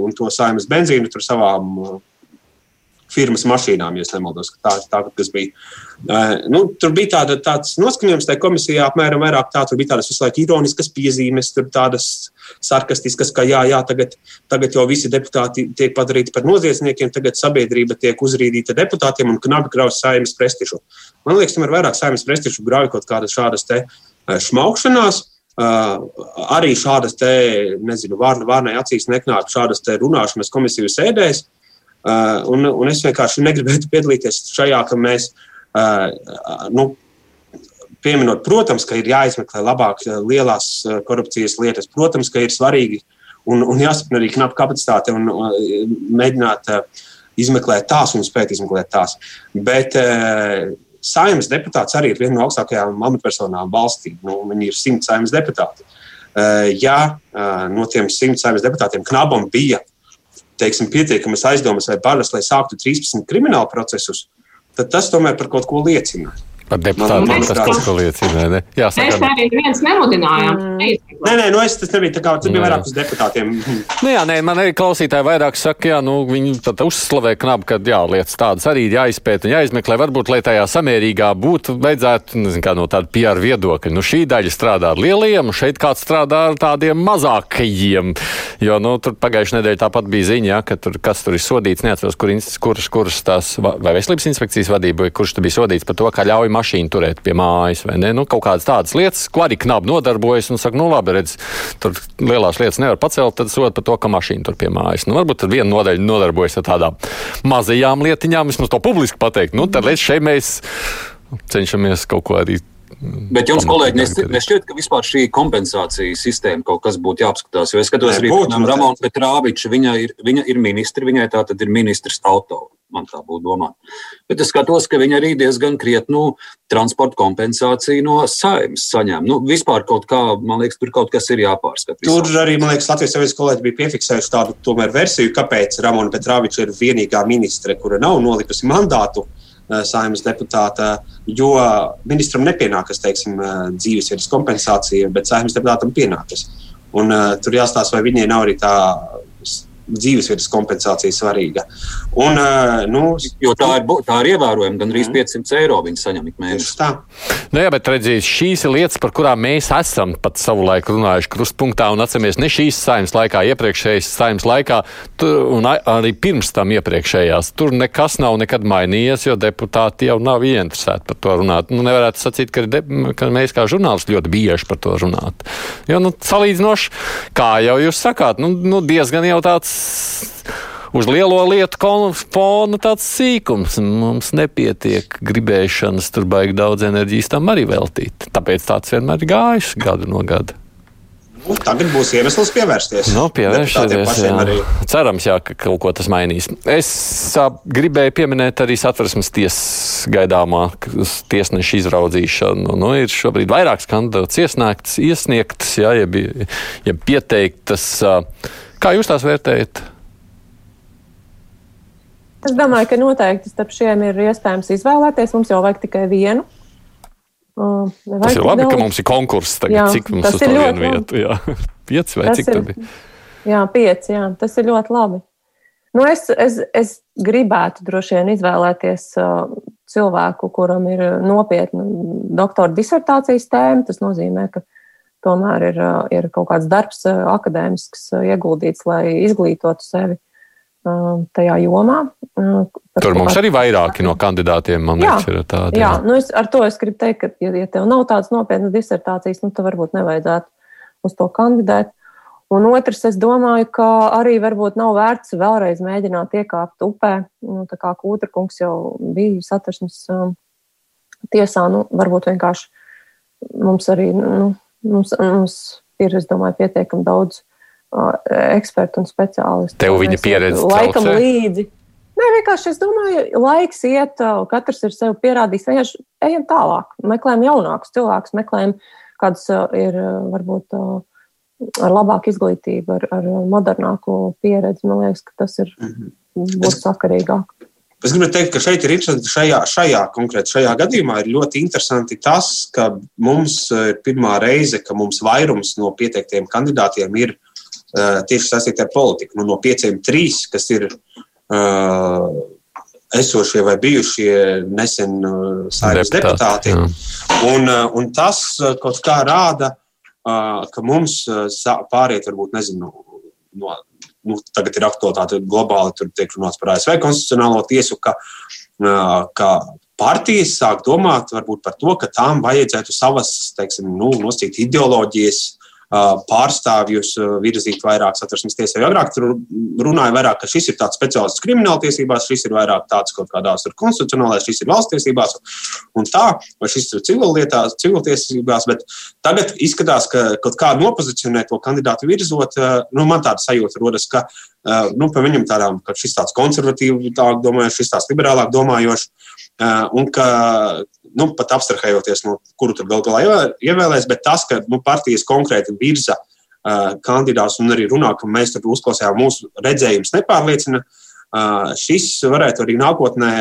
E: un to saimnes benzīnu tur savām firmas mašīnām, ja nemaldos. Tā, tā tas bija. Uh, nu, tur bija tāda, tāds noskaņojums tajā komisijā, apmēram vairāk tā, tur bija tādas visu laiku ironiskas piezīmes, tur tādas sarkastiskas, ka jā, jā tagad, tagad jau visi deputāti tiek padarīti par noziedzniekiem, tagad sabiedrība tiek uzrīdīta deputātiem un knapi grauž saimnes prestižu. Man liekas, tomēr vairāk saimnes prestižu grauj kaut kādas šādas te šmaukšanās. Uh, arī šādas te, nezinu, vārnai acīs neknāp šādas te runāšanas komisiju sēdēs. Un, un es vienkārši negribētu piedalīties šajā, ka mēs, nu, pieminot, protams, ka ir jāizmeklē labāk lielās korupcijas lietas, protams, ka ir svarīgi un, un jāsaprot arī knapa kapacitāte un mēģināt izmeklēt tās un spēt izmeklēt tās. Bet saimnes deputāts arī ir viena no augstākajām amatpersonām valstī. Nu, viņi ir simts saimnes deputāti. Ja no tiem simts saimnes deputātiem knabam bija teiksim, pietiekamas aizdomas vai bažas, lai sāktu 13 kriminālu procesus, tad tas tomēr par kaut ko liecina.
B: Par deputātiem tas kaut ko liecina. Ne? Jā,
F: mēs arī neviens nemudinājām.
E: Mm. Nē, nē, nu es tas nebija tā kā, tas bija vairāk uz deputātiem.
B: Nu jā, nē, man arī klausītāji vairāk saka, jā, nu viņi tad uzslavē knabu, ka jā, lietas tādas arī jāizpēta un jāizmeklē. Varbūt, lai tajā samērīgā būtu, vajadzētu, nezinu, kā no tāda PR viedokļa. Nu šī daļa strādā ar lieliem, šeit kāds strādā ar tādiem mazākajiem. Jo, nu, tur pagājušajā nedēļā tāpat bija ziņa, ja, ka tur kas tur ir sodīts, neatceros, kur, kuras, kuras tās, vai veselības inspekcijas vadība, vai kurš tur bija sodīts par to, ka ļauj mašīnu turēt pie mājas, vai ne? Nu, kaut kādas tādas lietas, ko arī knapi nodarbojas un saka, nu labi, redz, tur lielās lietas nevar pacelt, tad sod par to, ka mašīna tur pie mājas. Nu, varbūt tad viena nodaļa nodarbojas ar tādām mazajām lietiņām, vismaz to publiski pateikt. Nu, tad līdz šeit mēs cenšamies kaut ko arī
D: Bet jums, kolēģi, nešķiet, ka vispār šī kompensācijas sistēma kaut kas būtu jāapskatās. Jo es skatos Nē, arī Ramonu Petrāviču, viņa ir, viņa ir ministri, viņai tā tad ir ministrs auto. Man tā būtu domāta. Bet es skatos, ka viņa arī diezgan krietnu transporta kompensāciju no saimnes saņem. Nu, vispār kaut kā, man liekas, tur kaut kas ir jāpārskata.
E: Tur visā. arī, man liekas, Latvijas Savienības kolēģi bija piefiksējuši tādu tomēr versiju, kāpēc Ramona Petrāviča ir vienīgā ministre, kura nav nolikusi mandātu Eh, saimnes deputāta, jo ministram nepienākas teiksim, eh, dzīvesvietas kompensācija, bet saimnes deputātam pienākas. Un, uh, tur jāstāsta, vai viņai nav arī tā dzīvesvietas kompensācija svarīga. Un, uh, nu,
D: jo tā ir, tā ir ievērojama, gan arī 500 eiro viņi saņem ik mēnesi.
B: Nu, jā, bet redziet, šīs ir lietas, par kurām mēs esam pat savulaik runājuši krustpunktā un atceramies ne šīs saimnes laikā, iepriekšējās saimnes laikā tur, un arī pirms tam iepriekšējās. Tur nekas nav nekad mainījies, jo deputāti jau nav ieinteresēti par to runāt. Nu, nevarētu sacīt, ka, de, ka mēs kā žurnālisti ļoti bieži par to runāt. Jo, nu, salīdzinoši, kā jau jūs sakāt, nu, nu diezgan jau tāds uz lielo lietu fona tāds sīkums. Mums nepietiek gribēšanas, tur baigi daudz enerģijas tam arī veltīt. Tāpēc tāds vienmēr ir gājis gadu no gada.
E: Nu, tagad būs iemesls pievērsties.
B: Nu, pievērsties arī. Cerams, jā, ka kaut ko tas mainīs. Es a, gribēju pieminēt arī satversmes tiesas gaidāmā tiesneša izraudzīšanu. Nu, ir šobrīd vairākas kandidātas iesniegtas, iesniegtas jā, jeb, jeb pieteiktas. A, Kā jūs tās vērtējat?
C: Es domāju, ka noteikti starp šiem ir iespējams izvēlēties. Mums jau vajag tikai vienu.
B: Uh, tas ir labi, daudz. ka mums ir konkurss tagad. Jā, cik mums uz to vienu vietu? Jā, pieci vai tas cik ir, tad ir?
C: Jā, pieci. Jā, tas ir ļoti labi. Nu, es, es, es gribētu droši vien izvēlēties uh, cilvēku, kuram ir nopietna doktora disertācijas tēma. Tas nozīmē, ka tomēr ir, ir kaut kāds darbs akadēmisks ieguldīts, lai izglītotu sevi tajā jomā.
B: Tur mums arī vairāki no kandidātiem, man liekas, ir tādi.
C: Jā, jā. Nu es, ar to es gribu teikt, ka, ja, ja tev nav tādas nopietnas disertācijas, nu, tad varbūt nevajadzētu uz to kandidēt. Un otrs, es domāju, ka arī varbūt nav vērts vēlreiz mēģināt iekāpt upē. Nu, tā kā Kūtra kungs jau bija satversmes um, tiesā, nu, varbūt vienkārši mums arī nu, Mums, mums ir, es domāju, pietiekami daudz uh, ekspertu un speciālistu.
B: Tev viņa pieredze
C: laikam traucē? līdzi. Nē, vienkārši es domāju, laiks iet, katrs ir sev pierādījis. Vienkārši ejam tālāk, meklējam jaunākus cilvēkus, meklējam, kāds ir varbūt ar labāku izglītību, ar, ar modernāku pieredzi. Man liekas, ka tas ir mhm. būtu sakarīgāk.
E: Es gribu teikt, ka šeit ir interesanti, šajā, šajā konkrēti šajā gadījumā ir ļoti interesanti tas, ka mums ir pirmā reize, ka mums vairums no pieteiktiem kandidātiem ir uh, tieši saistīti ar politiku. Nu, no pieciem trīs, kas ir uh, esošie vai bijušie nesen saimnes deputāti. Un, uh, un tas kaut kā rāda, ka mums pāriet varbūt nezinu, no nu, tagad ir aktualitāte globāli, tur tiek runāts par ASV konstitucionālo tiesu, ka, ka partijas sāk domāt par to, ka tām vajadzētu savas, teiksim, nu, nosīt ideoloģijas pārstāvjus virzīt vairāk satversmes tiesā. Agrāk tur runāja vairāk, ka šis ir tāds speciālists krimināla tiesībās, šis ir vairāk tāds kaut kādās konstitucionālās, šis ir valsts tiesībās un tā, vai šis ir civillietās, civiltiesībās, bet tagad izskatās, ka kaut kā nopozicionē to kandidātu virzot, nu, man tāda sajūta rodas, ka, nu, pa viņam tādām, ka šis tāds konservatīvāk domājošs, šis tāds liberālāk domājošs, un ka nu, pat abstrahējoties no kuru tur gal galā ievēlēs, bet tas, ka nu, partijas konkrēti virza uh, kandidātus un arī runā, ka mēs tur uzklausījām, mūsu redzējums nepārliecina, šis varētu arī nākotnē.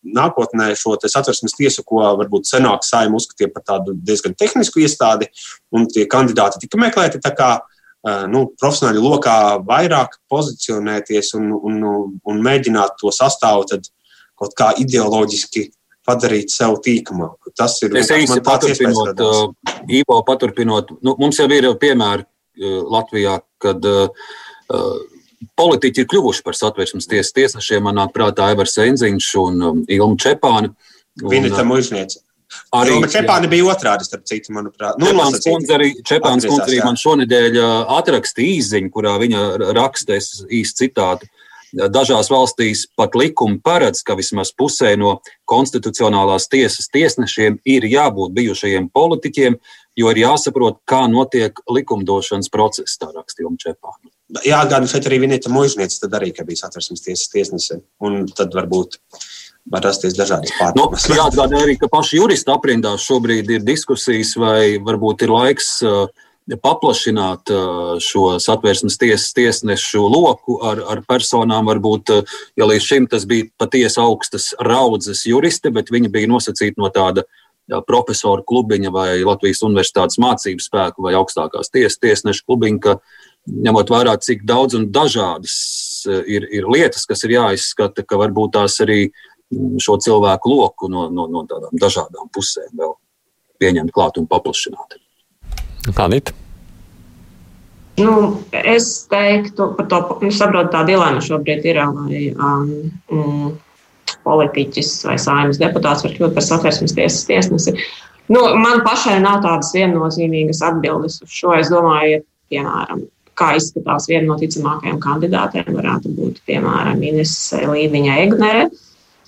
E: Nākotnē šo satversmes tiesu, ko varbūt senāk saimē uzskatīja par tādu diezgan tehnisku iestādi, un tie kandidāti tika meklēti tā kā nu, profesionāļu lokā vairāk pozicionēties un, un, un mēģināt to sastāvu kaut kā ideoloģiski padarīt sev tīkamāku. Tas ir
D: es īsti paturpinot, uh, Ivo, paturpinot, nu, mums jau ir piemēri uh, Latvijā, kad uh, politiķi ir kļuvuši par satversmes tiesas tiesnešiem. Man nāk prātā Evers Enziņš un um, Ilma Čepāna.
E: Viņa tam mužniece. Arī Ilma Čepāna bija otrādi, starp citu, manuprāt.
D: Nu, Čepāns kundze arī, Čepāns kundze arī man šonedēļ atrakstīja īziņu, kurā viņa raksta, es īsti citātu. Dažās valstīs pat likumi paredz, ka vismaz pusē no konstitucionālās tiesas tiesnešiem ir jābūt bijušajiem politiķiem, jo ir jāsaprot, kā notiek likumdošanas process, tā rakstīja Čepāna.
E: Jāatgādina šeit arī Vineta Mužniece, tad arī, ka bija satversmes tiesas tiesnese, un tad varbūt var rasties dažādas pārdomas.
D: Nu, jāatgādina arī, ka paši juristi aprindās šobrīd ir diskusijas, vai varbūt ir laiks uh, paplašināt uh, šo satversmes tiesas tiesnešu loku ar, ar personām. Varbūt, uh, ja līdz šim tas bija patiesi augstas raudzes juristi, bet viņi bija nosacīti no tāda profesoru klubiņa vai Latvijas universitātes mācību spēku vai augstākās tiesas tiesnešu klubiņa, ka ņemot vērā, cik daudz un dažādas ir, ir lietas, kas ir jāizskata, ka varbūt tās arī mm, šo cilvēku loku no, no, no tādām dažādām pusēm vēl pieņemt klāt un paplašināt.
B: Anita?
F: Nu, es teiktu, par to nu, saprotu, tā dilēma šobrīd ir, vai um, um, politiķis vai saimnes deputāts var kļūt par satversmes tiesas tiesnesi. Nu, man pašai nav tādas viennozīmīgas atbildes uz šo. Es domāju, ja, piemēram, kā izskatās viena no ticamākajām kandidātēm, varētu būt, piemēram, Ines Līviņa Egnere.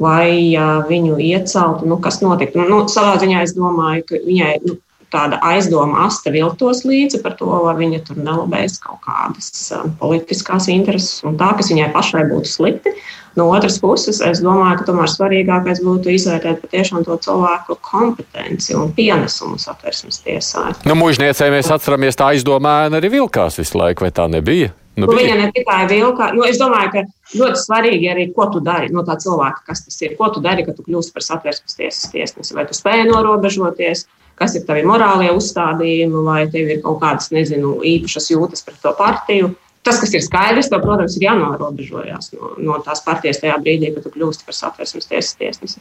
F: Lai viņu ieceltu, nu, kas notiktu? Nu, savā ziņā es domāju, ka viņai nu, tāda aizdoma asta viltos līdzi par to, vai viņa tur nelabēs kaut kādas politiskās intereses un tā, kas viņai pašai būtu slikti. No otras puses, es domāju, ka tomēr svarīgākais būtu izvērtēt patiešām to cilvēku kompetenci un pienesumu satversmes tiesā.
B: Nu, Mūžniecei mēs atceramies, tā aizdomēna arī vilkās visu laiku, vai tā nebija?
F: Nu, nu, viņa ne tikai vilka, nu, es domāju, ka ļoti svarīgi arī, ko tu dari no tā cilvēka, kas tas ir. Ko tu dari, kad tu kļūsi par satversmes tiesas tiesnesi? Vai tu spēj norobežoties, kas ir tavi morālie uzstādījumi, vai tev ir kaut kādas, nezinu, īpašas jūtas pret to partiju. Tas, kas ir skaidrs, tev, protams, ir jānorobežojas no, no tās partijas tajā brīdī, kad tu kļūsti par satversmes tiesas tiesnesi.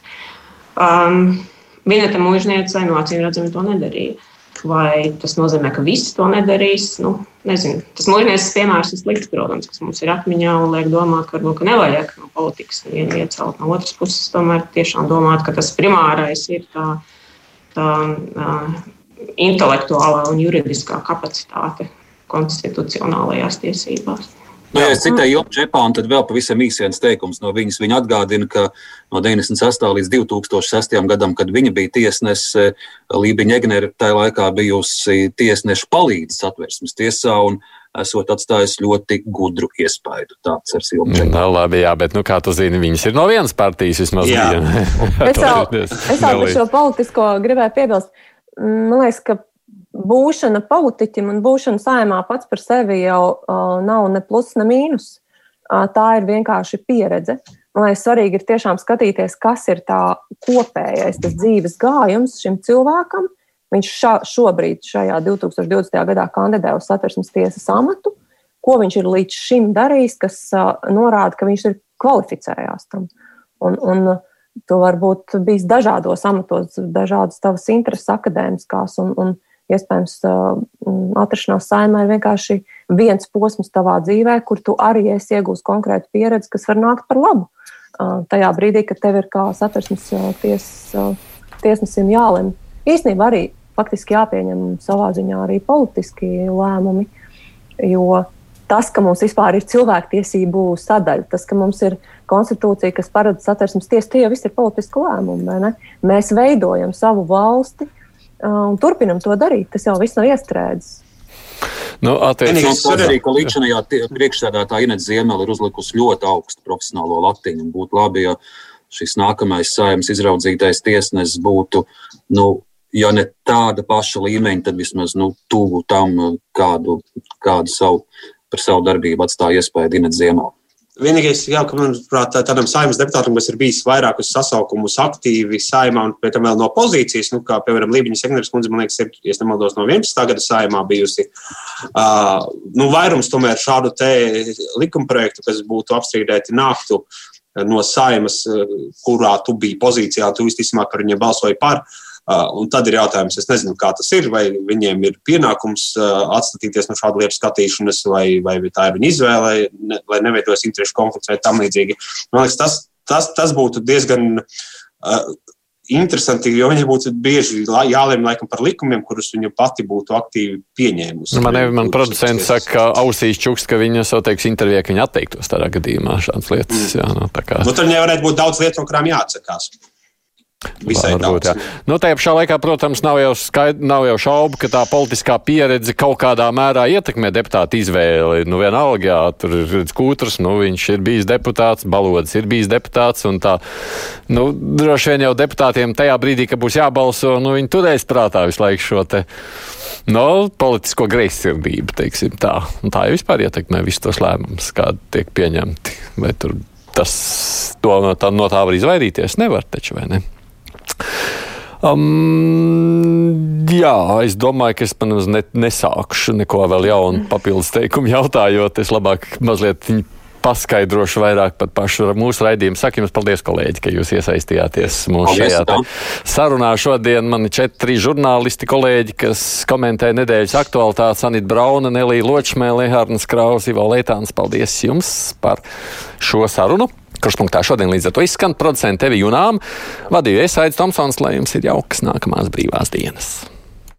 F: Um, Viena tam mūžniecei, no acīm redzami, to nedarīja. Vai tas nozīmē, ka visi to nedarīs? Nu, nezinu. Tas mūžnieces piemērs ir slikts, protams, kas mums ir atmiņā un liek domāt, ka varbūt ka nevajag no politikas vienu iecelt. No otras puses, tomēr tiešām domāt, ka tas primārais ir tā, tā uh, intelektuālā un juridiskā kapacitāte konstitucionālajās tiesībās.
D: Nu, ja es citēju Jopu Čepānu, tad vēl pavisam īsi viens teikums no viņas. Viņa atgādina, ka no 98. līdz 2006. gadam, kad viņa bija tiesnese, Lībiņa Egnere tajā laikā bijusi tiesneša palīdz satversmes tiesā un esot atstājis ļoti gudru iespaidu. Tāds ir Silvija Čepāna.
B: Nu, labi, jā, bet, nu, kā tu zini, viņas ir no vienas partijas vismaz.
C: Jā. es vēl, es vēl par šo politisko gribēju piebilst. Man liekas, ka būšana politiķim un būšana saimā pats par sevi jau uh, nav ne plus, ne mīnus. Uh, tā ir vienkārši pieredze. Man liekas, svarīgi ir tiešām skatīties, kas ir tā kopējais dzīves gājums šim cilvēkam. Viņš šā, šobrīd, šajā 2020. gadā, kandidē uz satversmes tiesas amatu. Ko viņš ir līdz šim darījis, kas uh, norāda, ka viņš ir kvalificējās tam. Un, un, tu varbūt bijis dažādos amatos, dažādas tavas intereses akadēmiskās. Un, un, Iespējams, atrašanās saimē ir vienkārši viens posms tavā dzīvē, kur tu arī esi iegūst konkrētu pieredzi, kas var nākt par labu. Tajā brīdī, kad tev ir kā satversmes ties, tiesnesim jālem, īstenībā arī faktiski jāpieņem savā ziņā arī politiski lēmumi. Jo tas, ka mums vispār ir cilvēktiesību sadaļa, tas, ka mums ir konstitūcija, kas paredz satversmes tiesu, tie jau viss ir politiski lēmumi. Mēs veidojam savu valsti un turpinam to darīt. Tas jau viss nav iestrēdzis.
B: Nu,
D: Vienīgais ir arī, ka līdzinājā priekšsēdētāja Inês Ziemela ir uzlikusi ļoti augstu profesionālo latiņu. Būtu labi, ja šis nākamais saimnes izraudzītais tiesnesis būtu, nu, ja ne tāda paša līmeņa, tad vismaz nu, tuvu tam, kādu, kādu savu, par savu darbību atstāja iespēju Inês Ziemela.
E: Vienīgais, jā, ka, manuprāt, tādam saimnes deputātam, kas ir bijis vairākus sasaukumus aktīvi saimā un pēc tam vēl no pozīcijas, nu, kā piemēram Lībiņas Egneres kundze, man liekas, ir, ja nemaldos, no 11. gada saimā bijusi. Uh, nu, vairums tomēr šādu te likumprojektu, kas būtu apstrīdēti, nāktu no saimas, kurā tu biji pozīcijā, tu visticamāk par viņiem balsoji par. Uh, Un tad ir jautājums, es nezinu, kā tas ir, vai viņiem ir pienākums atstatīties no šāda lietu skatīšanas, vai, vai tā ir viņa izvēle, ne, lai neveidojas interešu konflikts vai tam līdzīgi. Man liekas, tas, tas, tas būtu diezgan interesanti, jo viņai būtu bieži jālemj laikam par likumiem, kurus viņa pati būtu aktīvi pieņēmusi.
B: Nu, man jau man producents saka, ka ausīs čuks, ka viņa sateiks intervijā, ka viņa atteiktos tādā gadījumā šādas lietas. Mm. Jā,
E: no, tā kā. Nu, tur viņai varētu būt daudz lietu, no kurām jāatsakās. Visai Varbūt, daudz. Jā.
B: Nu, tajā pašā laikā, protams, nav jau, skaid, nav jau šaubu, ka tā politiskā pieredze kaut kādā mērā ietekmē deputātu izvēli. Nu, vienalga, jā, tur ir skūtrs, nu, viņš ir bijis deputāts, balodis ir bijis deputāts, un tā, nu, droši vien jau deputātiem tajā brīdī, kad būs jābalso, nu, viņi turēs prātā visu laiku šo te, nu, politisko greizsirdību, teiksim tā. Un tā jau vispār ietekmē visus tos lēmumus, kādi tiek pieņemti. Vai tur tas, to, tā, no tā var izvairīties? Nevar taču, vai ne? Um, jā, es domāju, ka es ne, nesākšu neko vēl jaunu papildus teikumu jautājot. Es labāk mazliet paskaidrošu vairāk par pašu mūsu raidījumu. Saku jums paldies, kolēģi, ka jūs iesaistījāties mūsu šajā sarunā. Šodien man ir četri žurnālisti kolēģi, kas komentē nedēļas aktualitātes. Anita Brauna, Nelija Ločmēle, Hārnas Kraus, Ivo Leitāns. Paldies jums par šo sarunu. Kruspunktā šodien līdz ar to izskan producents Tevi Junām. Vadīju es Aits Tomsons, lai jums ir jaukas nākamās brīvās dienas.